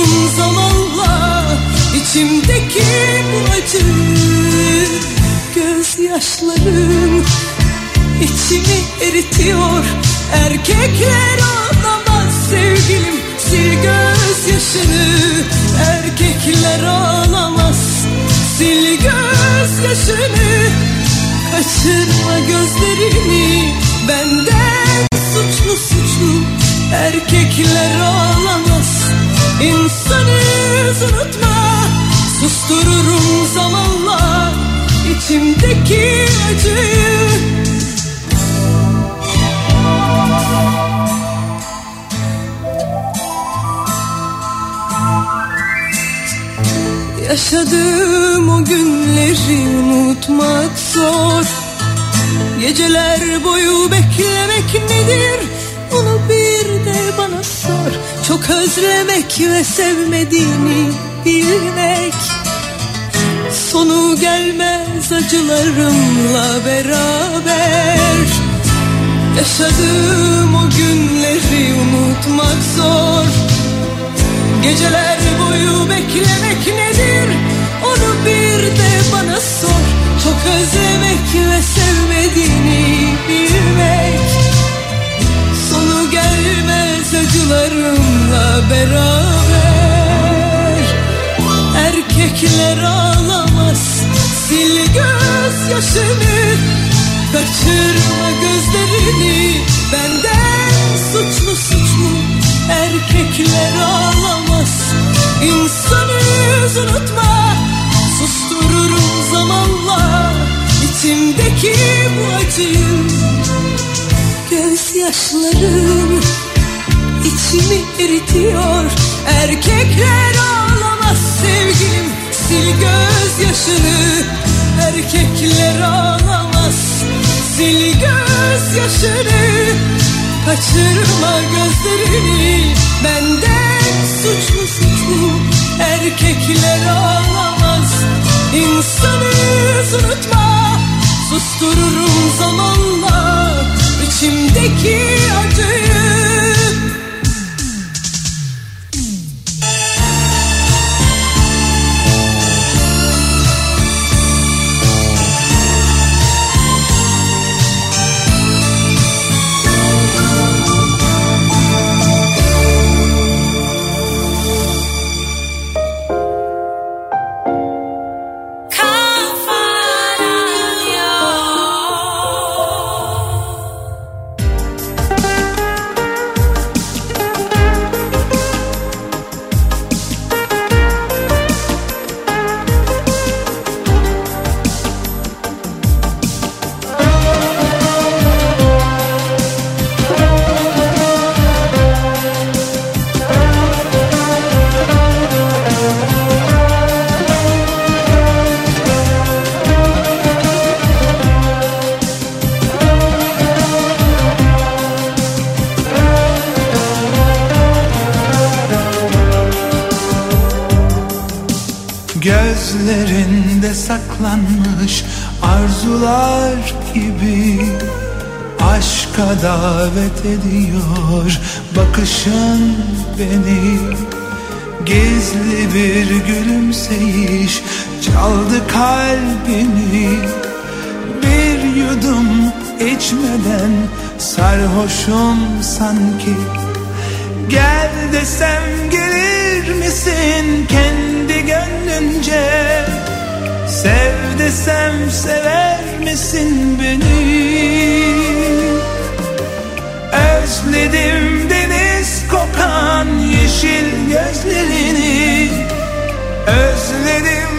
Sustururum zamanla içimdeki bu acı Gözyaşlarım içimi eritiyor. Erkekler ağlamaz sevgilim sil gözyaşını. Erkekler ağlamaz sil gözyaşını. Kaçırma gözlerini benden suçlu suçlu. Erkekler ağlamaz insanı unutma Sustururum zamanla içimdeki acıyı. Yaşadığım o günleri unutmak zor. Geceler boyu beklemek nedir? Onu bir de bana sor Çok özlemek ve sevmediğini bilmek. Sonu gelmez acılarımla beraber. Yaşadığım o günleri unutmak zor. Geceler boyu beklemek nedir? Onu bir de bana sor. Çok özlemek ve sevmediğini bilmek. Sonu gelmez acılarımla beraber Erkekler ağlamaz. Sil gözyaşını Kaçırma gözlerini. Benden suçlu suçlu Erkekler ağlamaz. İnsanı unutma Sustururum zamanla. İçimdeki bu acıyı Gözyaşlarım içimi eritiyor. Erkekler ağlamaz sevgilim. Sil gözyaşını. Erkekler ağlamaz. Sil gözyaşını. Kaçırma gözlerini. Benden suçlu suçlu Erkekler ağlamaz. İnsanız unutma. Sustururum zamanla. İçimdeki acıyı Gözlerinde saklanmış arzular gibi Aşka davet ediyor. Bakışın beni Gizli bir gülümseyiş çaldı kalbimi Bir yudum içmeden. Sarhoşum sanki Gel desem gelir misin? Kendi gönlünce Sev desem sever misin beni? Özledim deniz kokan yeşil gözlerini. Özledim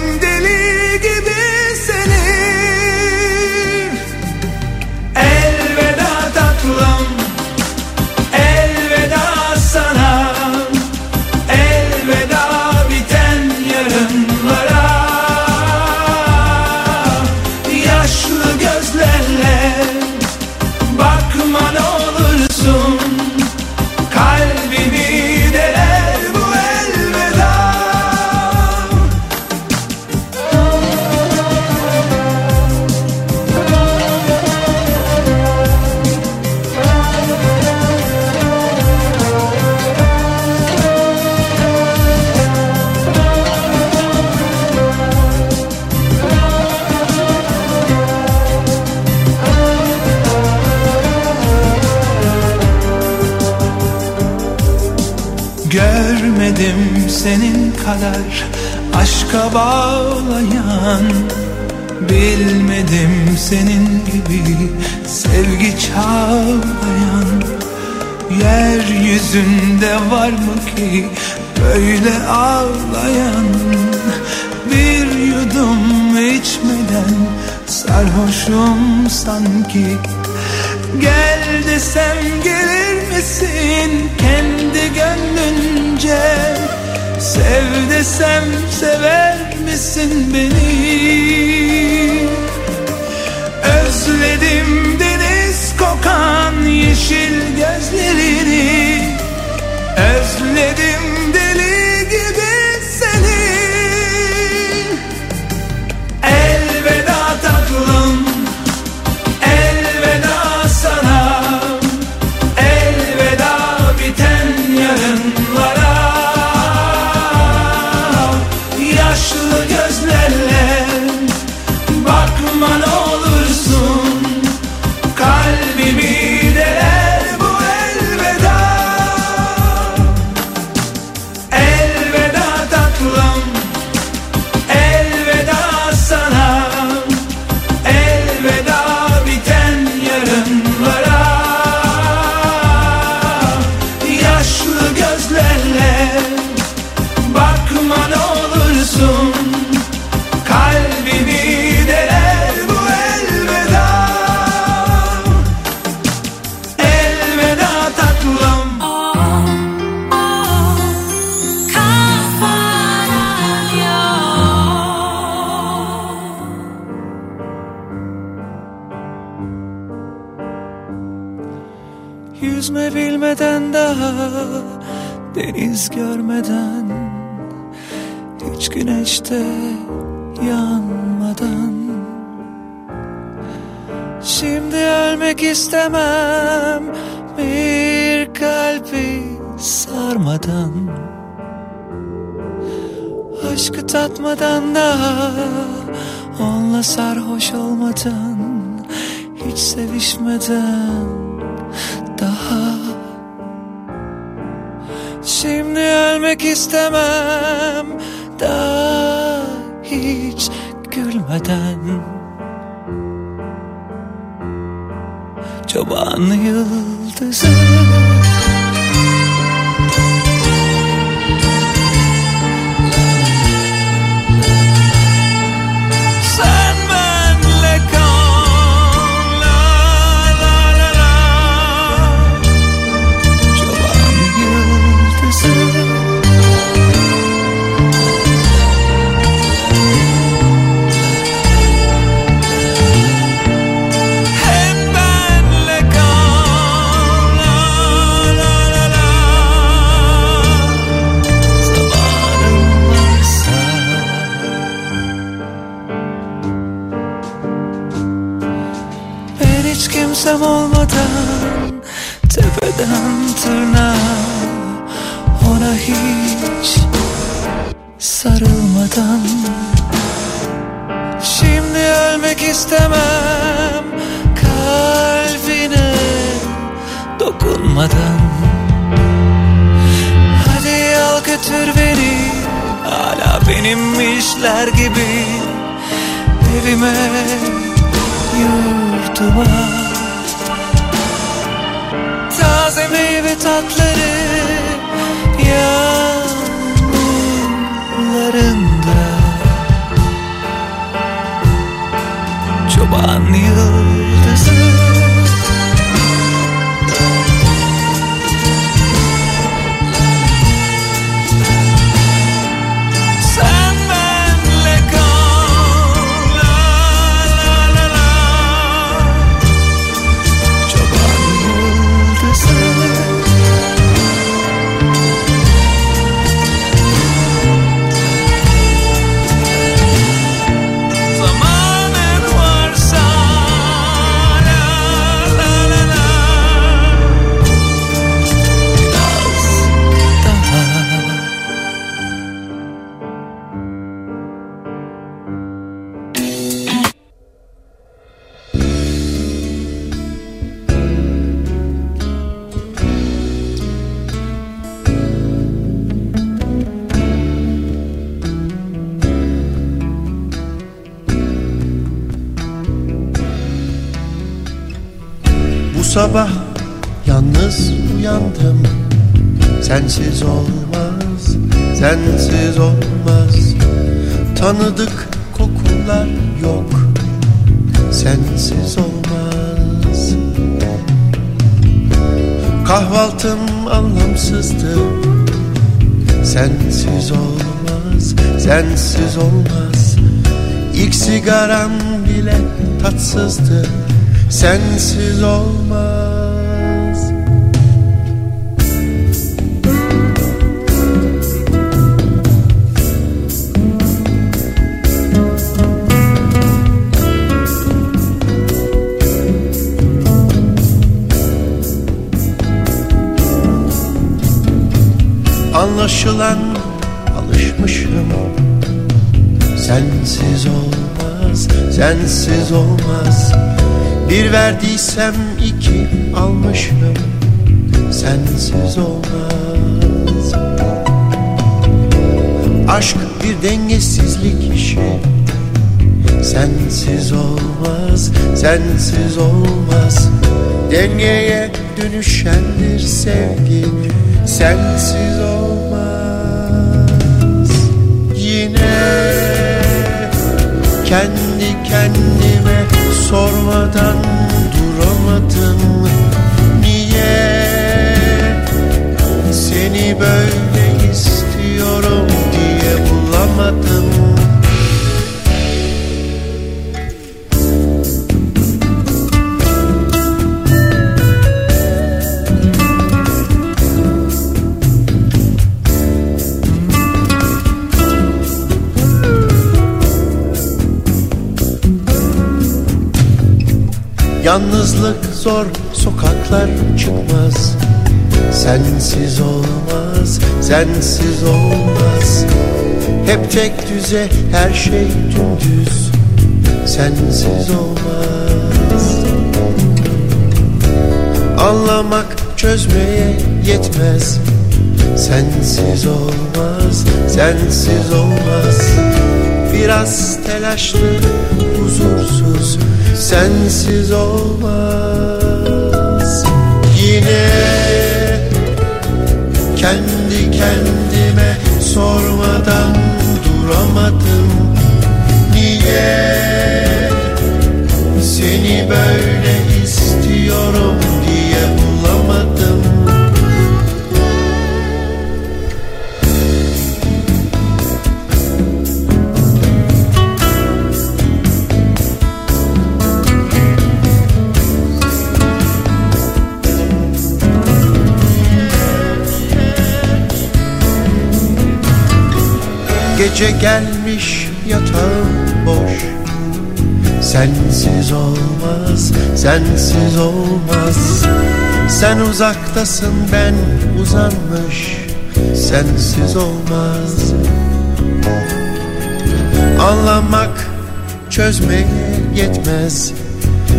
senin kadar aşka bağlayan Bilmedim senin gibi sevgi çağlayan. Yeryüzünde var mı ki böyle ağlayan? Bir yudum içmeden sarhoşum sanki. Gel desem gelir misin kendi gönlünce Sev desem sever misin beni? Özledim deniz kokan yeşil gözlerini. Özledim deli deniz görmeden Hiç güneşte yanmadan. Şimdi ölmek istemem bir kalbi sarmadan. Aşkı tatmadan daha Onunla sarhoş olmadan Hiç sevişmeden daha. Şimdi ölmek istemem. Daha hiç gülmeden. Çoban yıldızı Tepeden tırnağa Ona hiç sarılmadan. Şimdi ölmek istemem Kalbine dokunmadan. Hadi al götür beni Hala benimmişler gibi. Evime yurduma Taze meyve tatları Yağmurlarında Çoban yıldızı Sensiz olmaz, sensiz olmaz. Tanıdık kokular yok Sensiz olmaz. Kahvaltım anlamsızdı Sensiz olmaz, sensiz olmaz. İlk sigaram bile tatsızdı Sensiz olmaz Anlaşılan alışmışım. Sensiz olmaz, sensiz olmaz. Bir verdiysem iki almışım. Sensiz olmaz. Aşk bir dengesizlik işi. Sensiz olmaz, sensiz olmaz. Dengeye dönüşendir sevgi. Sensiz olmaz kendi kendime sormadan duramadım. Niye? Seni böyle istiyorum diye bulamadım Yalnızlık zor sokaklar çıkmaz. Sensiz olmaz, sensiz olmaz. Hep tek düze her şey dümdüz. Sensiz olmaz. Anlamak çözmeye yetmez. Sensiz olmaz, sensiz olmaz. Biraz telaşlı, huzursuz Sensiz olmaz. Yine kendi kendime sormadan duramadım. Niye seni böyle istiyorum diye bulamadım Gece gelmiş yatağım boş. Sensiz olmaz, sensiz olmaz. Sen uzaktasın ben uzanmış. Sensiz olmaz. Anlamak çözmeye yetmez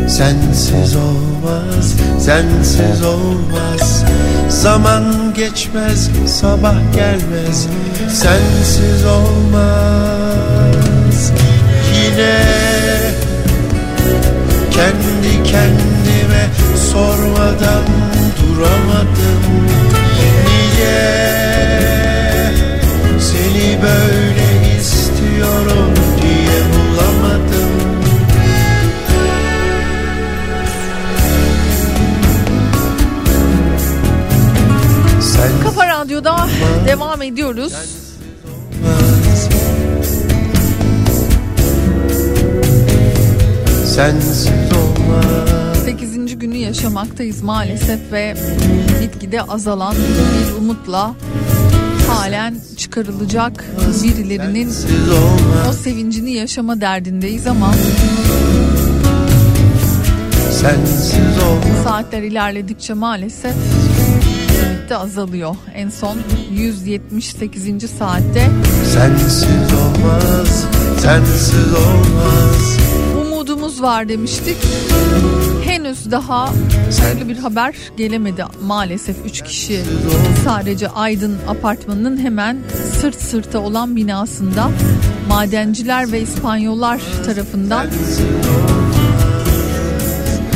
Sensiz olmaz, sensiz olmaz. Zaman geçmez, sabah gelmez. Sensiz olmaz. Yine kendi kendime sormadan duramadım. Niye seni böyle Radyo'da devam ediyoruz. sensiz olmaz 8. günü yaşamaktayız maalesef ve gitgide azalan bir umutla halen çıkarılacak birilerinin o sevincini yaşama derdindeyiz ama saatler ilerledikçe maalesef de azalıyor. En son 178. saatte Sensiz olmaz Sensiz olmaz umudumuz var demiştik. Henüz daha hayırlı bir haber gelemedi maalesef 3 kişi sadece Aydın apartmanının hemen sırt sırta olan binasında madenciler ve İspanyollar tarafından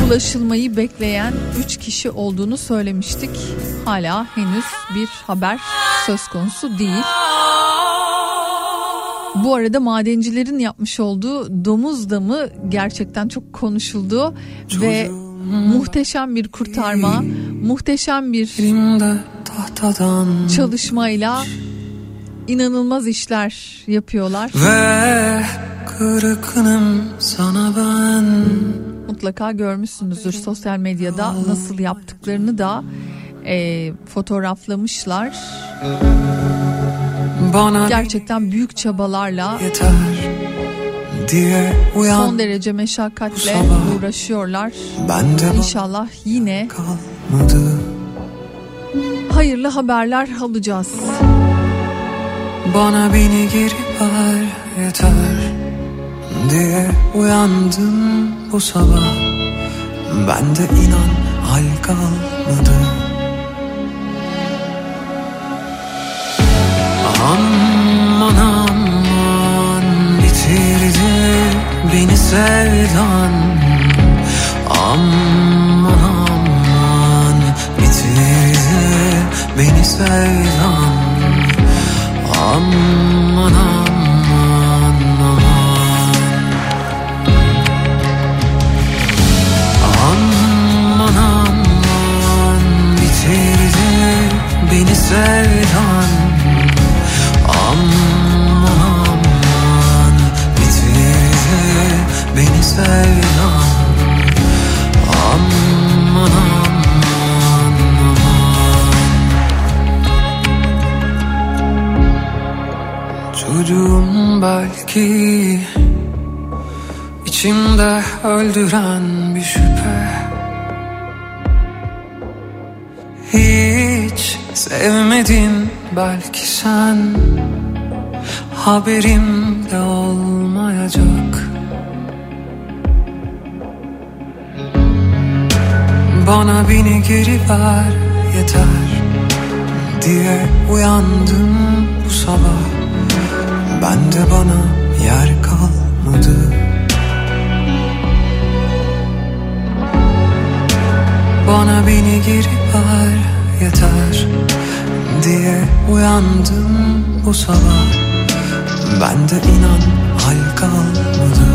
ulaşılmayı bekleyen 3 kişi olduğunu söylemiştik. Hala henüz bir haber söz konusu değil. Bu arada madencilerin yapmış olduğu domuz damı gerçekten çok konuşuldu ve muhteşem bir kurtarma, muhteşem bir tahtadan çalışmayla inanılmaz işler yapıyorlar. Ve kırgınım sana ben Mutlaka görmüşsünüzdür sosyal medyada nasıl yaptıklarını da e, fotoğraflamışlar. Bana Gerçekten büyük çabalarla yeter diye uyan son derece meşakkatle sabah uğraşıyorlar. Bende İnşallah yine kalmadı hayırlı haberler alacağız. Bana beni geri ver yeter diye uyandım bu sabah. Bende inan hal kalmadı. Aman aman bitirdi beni sevdan. Aman aman bitirdi beni sevdan. Aman aman beni sevdan. Aman aman bitirdi beni sevdan. Aman. Çocuğum belki İçimde öldüren bir şüphe sevmedin belki sen Haberim de olmayacak. Bana beni geri ver yeter Diye uyandım bu sabah. Ben de bana yer kalmadı. Bana beni geri ver yeter Diye uyandım bu sabah. Ben de inan hal kalmadı.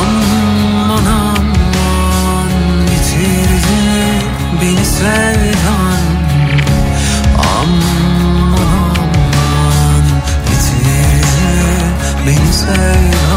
Aman aman bitirdi beni sevdan. Aman aman bitirdi beni sevdan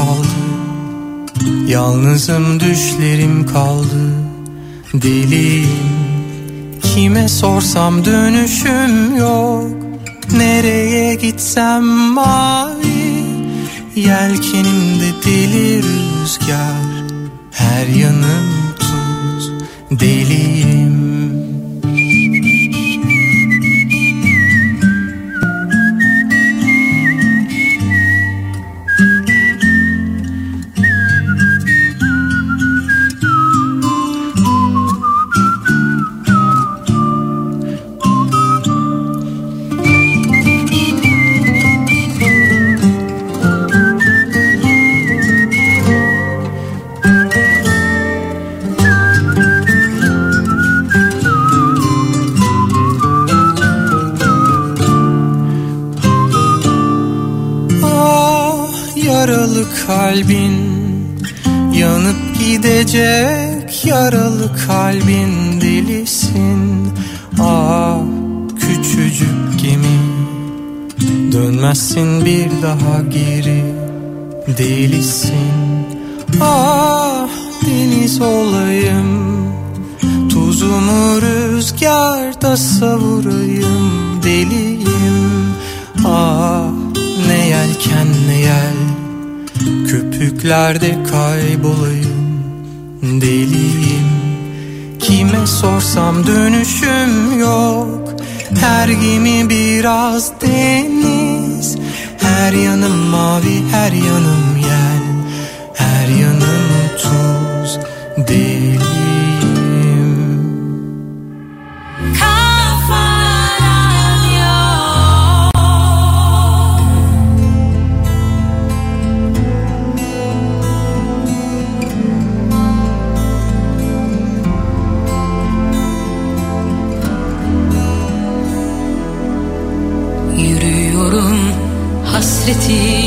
kaldı. Yalnızım düşlerim kaldı. Deliyim Kime sorsam dönüşüm yok. Nereye gitsem mavi Yelkenimde deli rüzgar. Her yanım tuz Deliyim kalbin Yanıp gidecek yaralı kalbin delisin. Ah küçücük gemi Dönmezsin bir daha geri Delisin. Ah deniz olayım Tuzumu rüzgarda savurayım Deliyim. Ah ne yelken ne yel Köpüklerde kaybolayım Deliyim. Kime sorsam dönüşüm yok. Her gemi biraz deniz. Her yanım mavi her yanım yel. Her yanım tuz Deliyim hasretim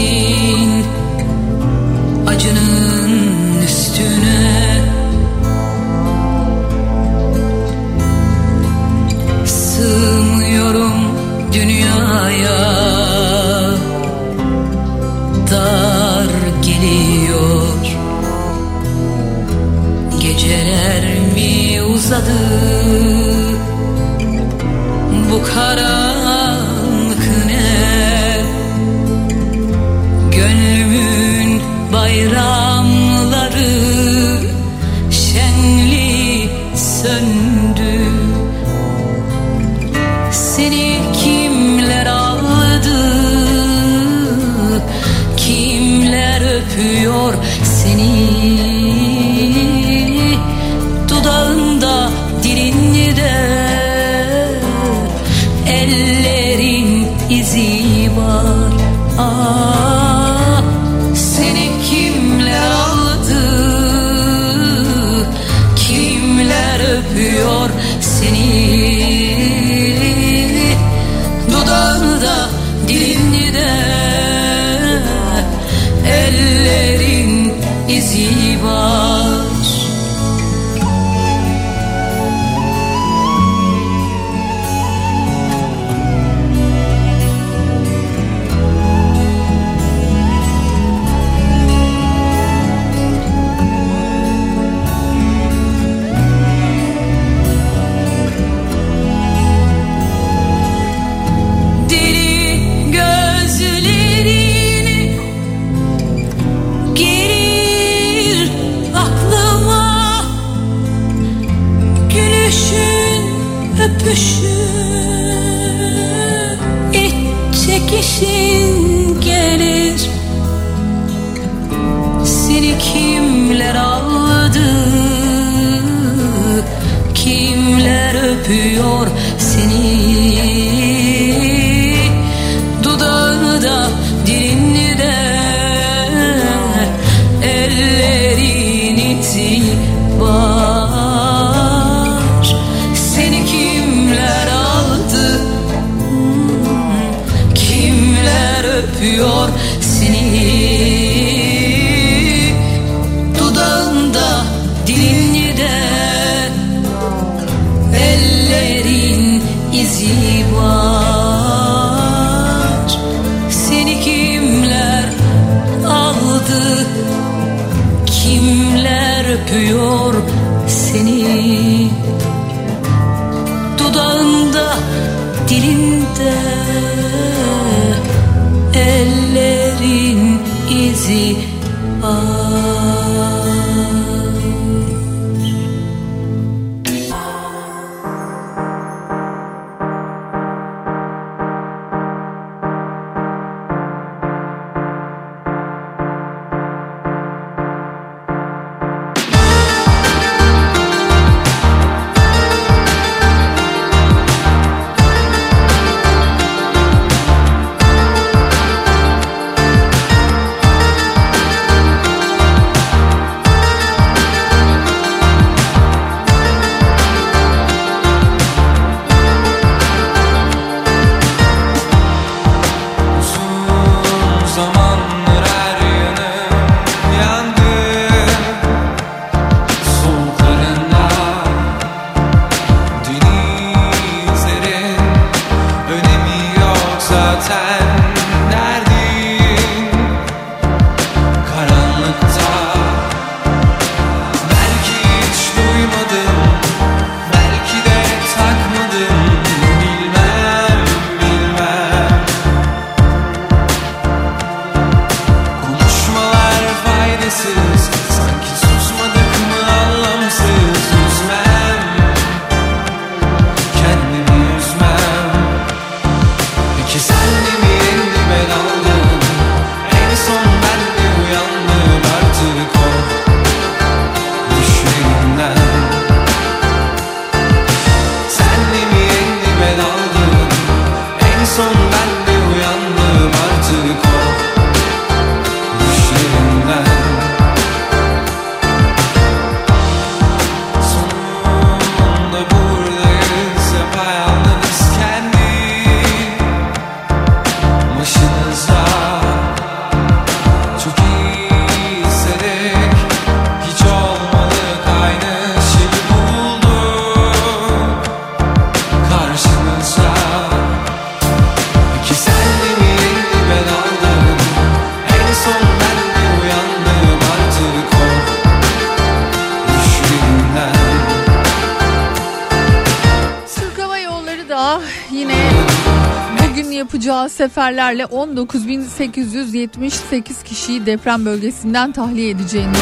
seferlerle 19.878 kişiyi deprem bölgesinden tahliye edeceğini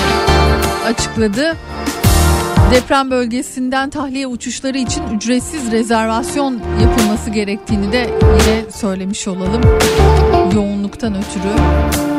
açıkladı. Deprem bölgesinden tahliye uçuşları için ücretsiz rezervasyon yapılması gerektiğini de yine söylemiş olalım. Yoğunluktan ötürü.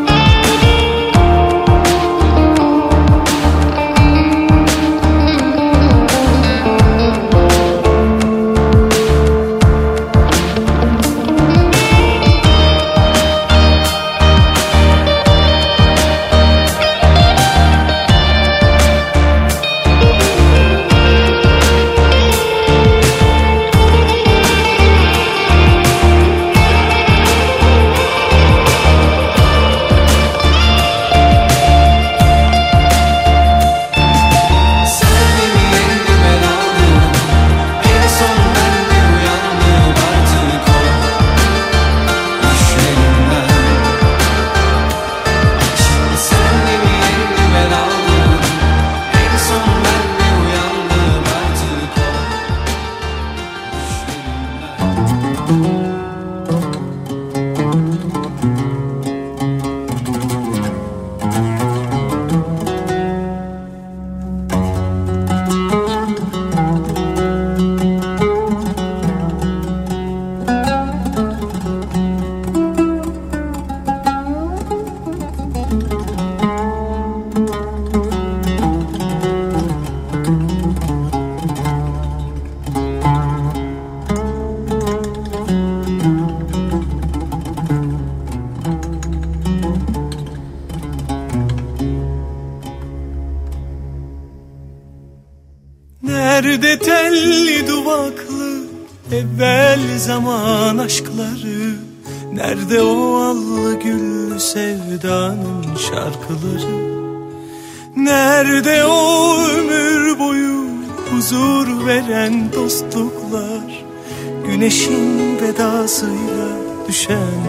Vedasıyla düşen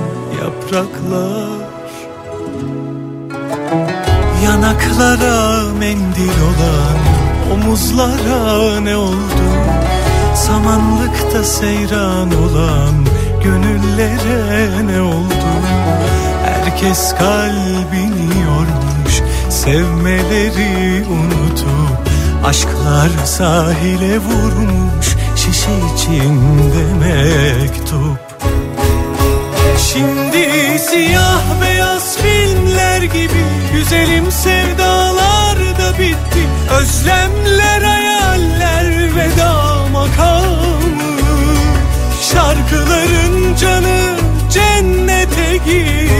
yapraklar Yanaklara mendil olan omuzlara ne oldu? Samanlıkta seyran olan gönüllere ne oldu? Herkes kalbini yormuş sevmeleri unutup Aşklar sahile vurmuş şişe içinde mektup Şimdi siyah beyaz filmler gibi Güzelim sevdalar da bitti. Özlemler hayaller veda makamı. Şarkıların canı cennete gitti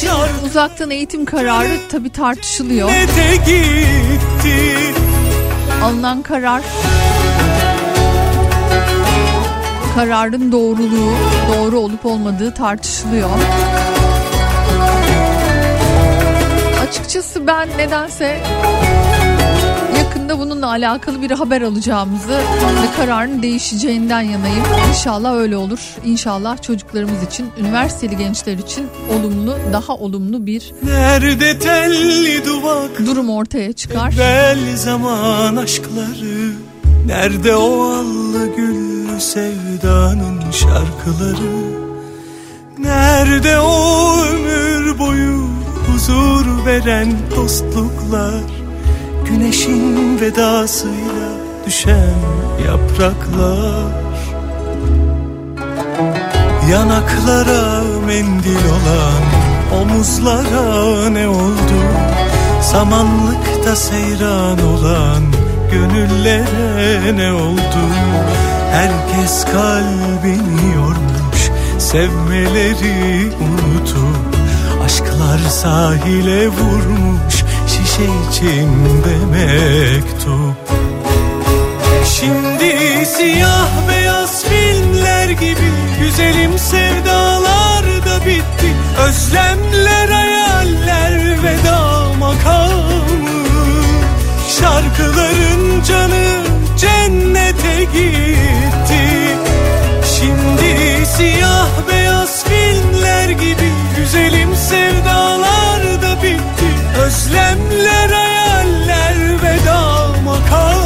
İçin uzaktan eğitim kararı tabi tartışılıyor. Gitti Alınan karar kararın doğruluğu, doğru olup olmadığı tartışılıyor. Açıkçası ben nedense yakında bununla alakalı bir haber alacağımızı ve kararın değişeceğinden yanayım. İnşallah öyle olur. İnşallah çocuklarımız için, üniversiteli gençler için olumlu, daha olumlu bir Nerede telli duvak durum ortaya çıkar. Evvel zaman aşkları Nerede o allı güllü sevdanın şarkıları Nerede o ömür boyu huzur veren dostluklar Güneşin vedasıyla düşen yapraklar Yanaklara mendil olan omuzlara ne oldu? Samanlıkta seyran olan gönüllere ne oldu? Herkes kalbini yormuş sevmeleri unutup Aşklar sahile vurmuş şişe içinde mektup. Şimdi siyah beyaz filmler gibi Güzelim sevdalar da bitti. Özlemler hayaller veda makamı Şarkıların canı cennete gitti. Şimdi siyah beyaz filmler gibi Güzelim Can Özlemler hayaller veda makam.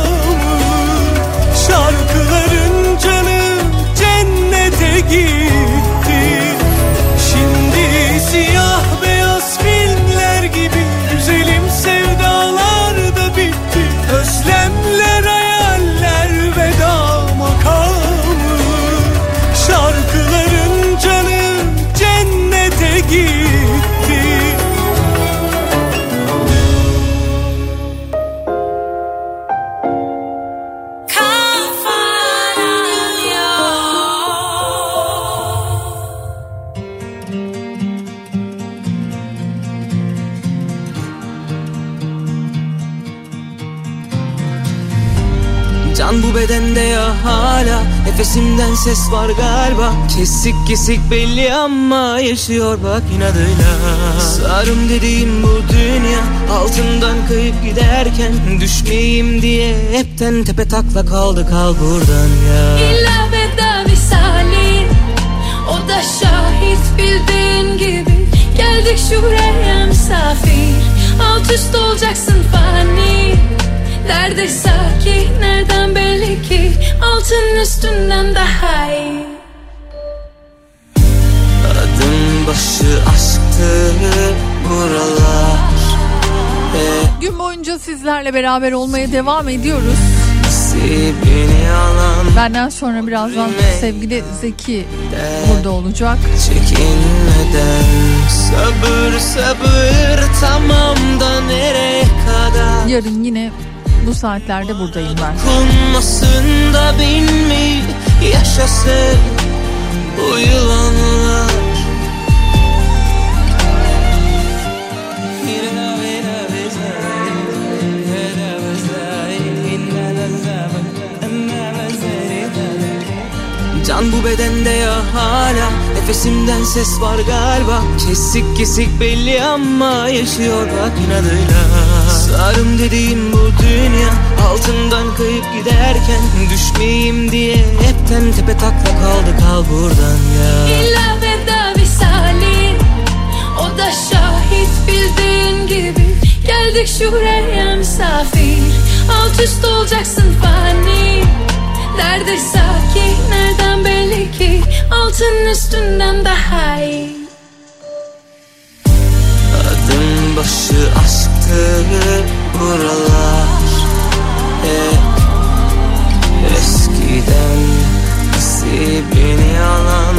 Hala Nefesimden ses var galiba. Kesik kesik belli ama yaşıyor bak inadıyla. Sarım dediğim bu dünya Altından kayıp giderken Düşmeyeyim diye hepten tepe takla kaldı kal buradan ya. İlla veda misali O da şahit bildiğin gibi. Geldik şuraya misafir Alt üst olacaksın fani. Nerede sakin nereden belli ki Altın üstünden daha iyi Adım başı aşktı buralar Ve Gün boyunca sizlerle beraber olmaya devam ediyoruz. alan Benden sonra birazdan sevgili Zeki burada olacak. Çekinmeden sabır sabır tamam da nereye kadar Yarın yine bu saatlerde buradayım ben. Dokunmasın da bin yaşasın bu yılanlar. Can bu bedende ya hala. Nefesimden ses var galiba. Kesik kesik belli ama Yaşıyor bak inadıyla Sarım dediğim bu dünya Altından kayıp giderken Düşmeyeyim diye Hepten tepe takla kaldı kal buradan ya. İlla veda misali O da şahit bildiğin gibi. Geldik şuraya misafir Alt üst olacaksın fani. Nerede sakin nereden belli ki? Altın üstünden daha iyi başı aşktı buralar. Hep eskiden nasibini alan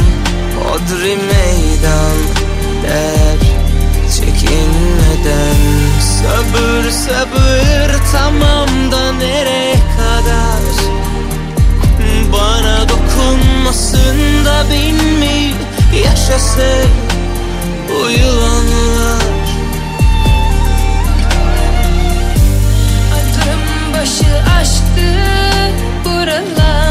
Hodri meydan der çekinmeden. Sabır sabır tamam da nereye kadar? Bana dokunmasın da bin mi yaşasın bu yılanlar başı aşktı buralar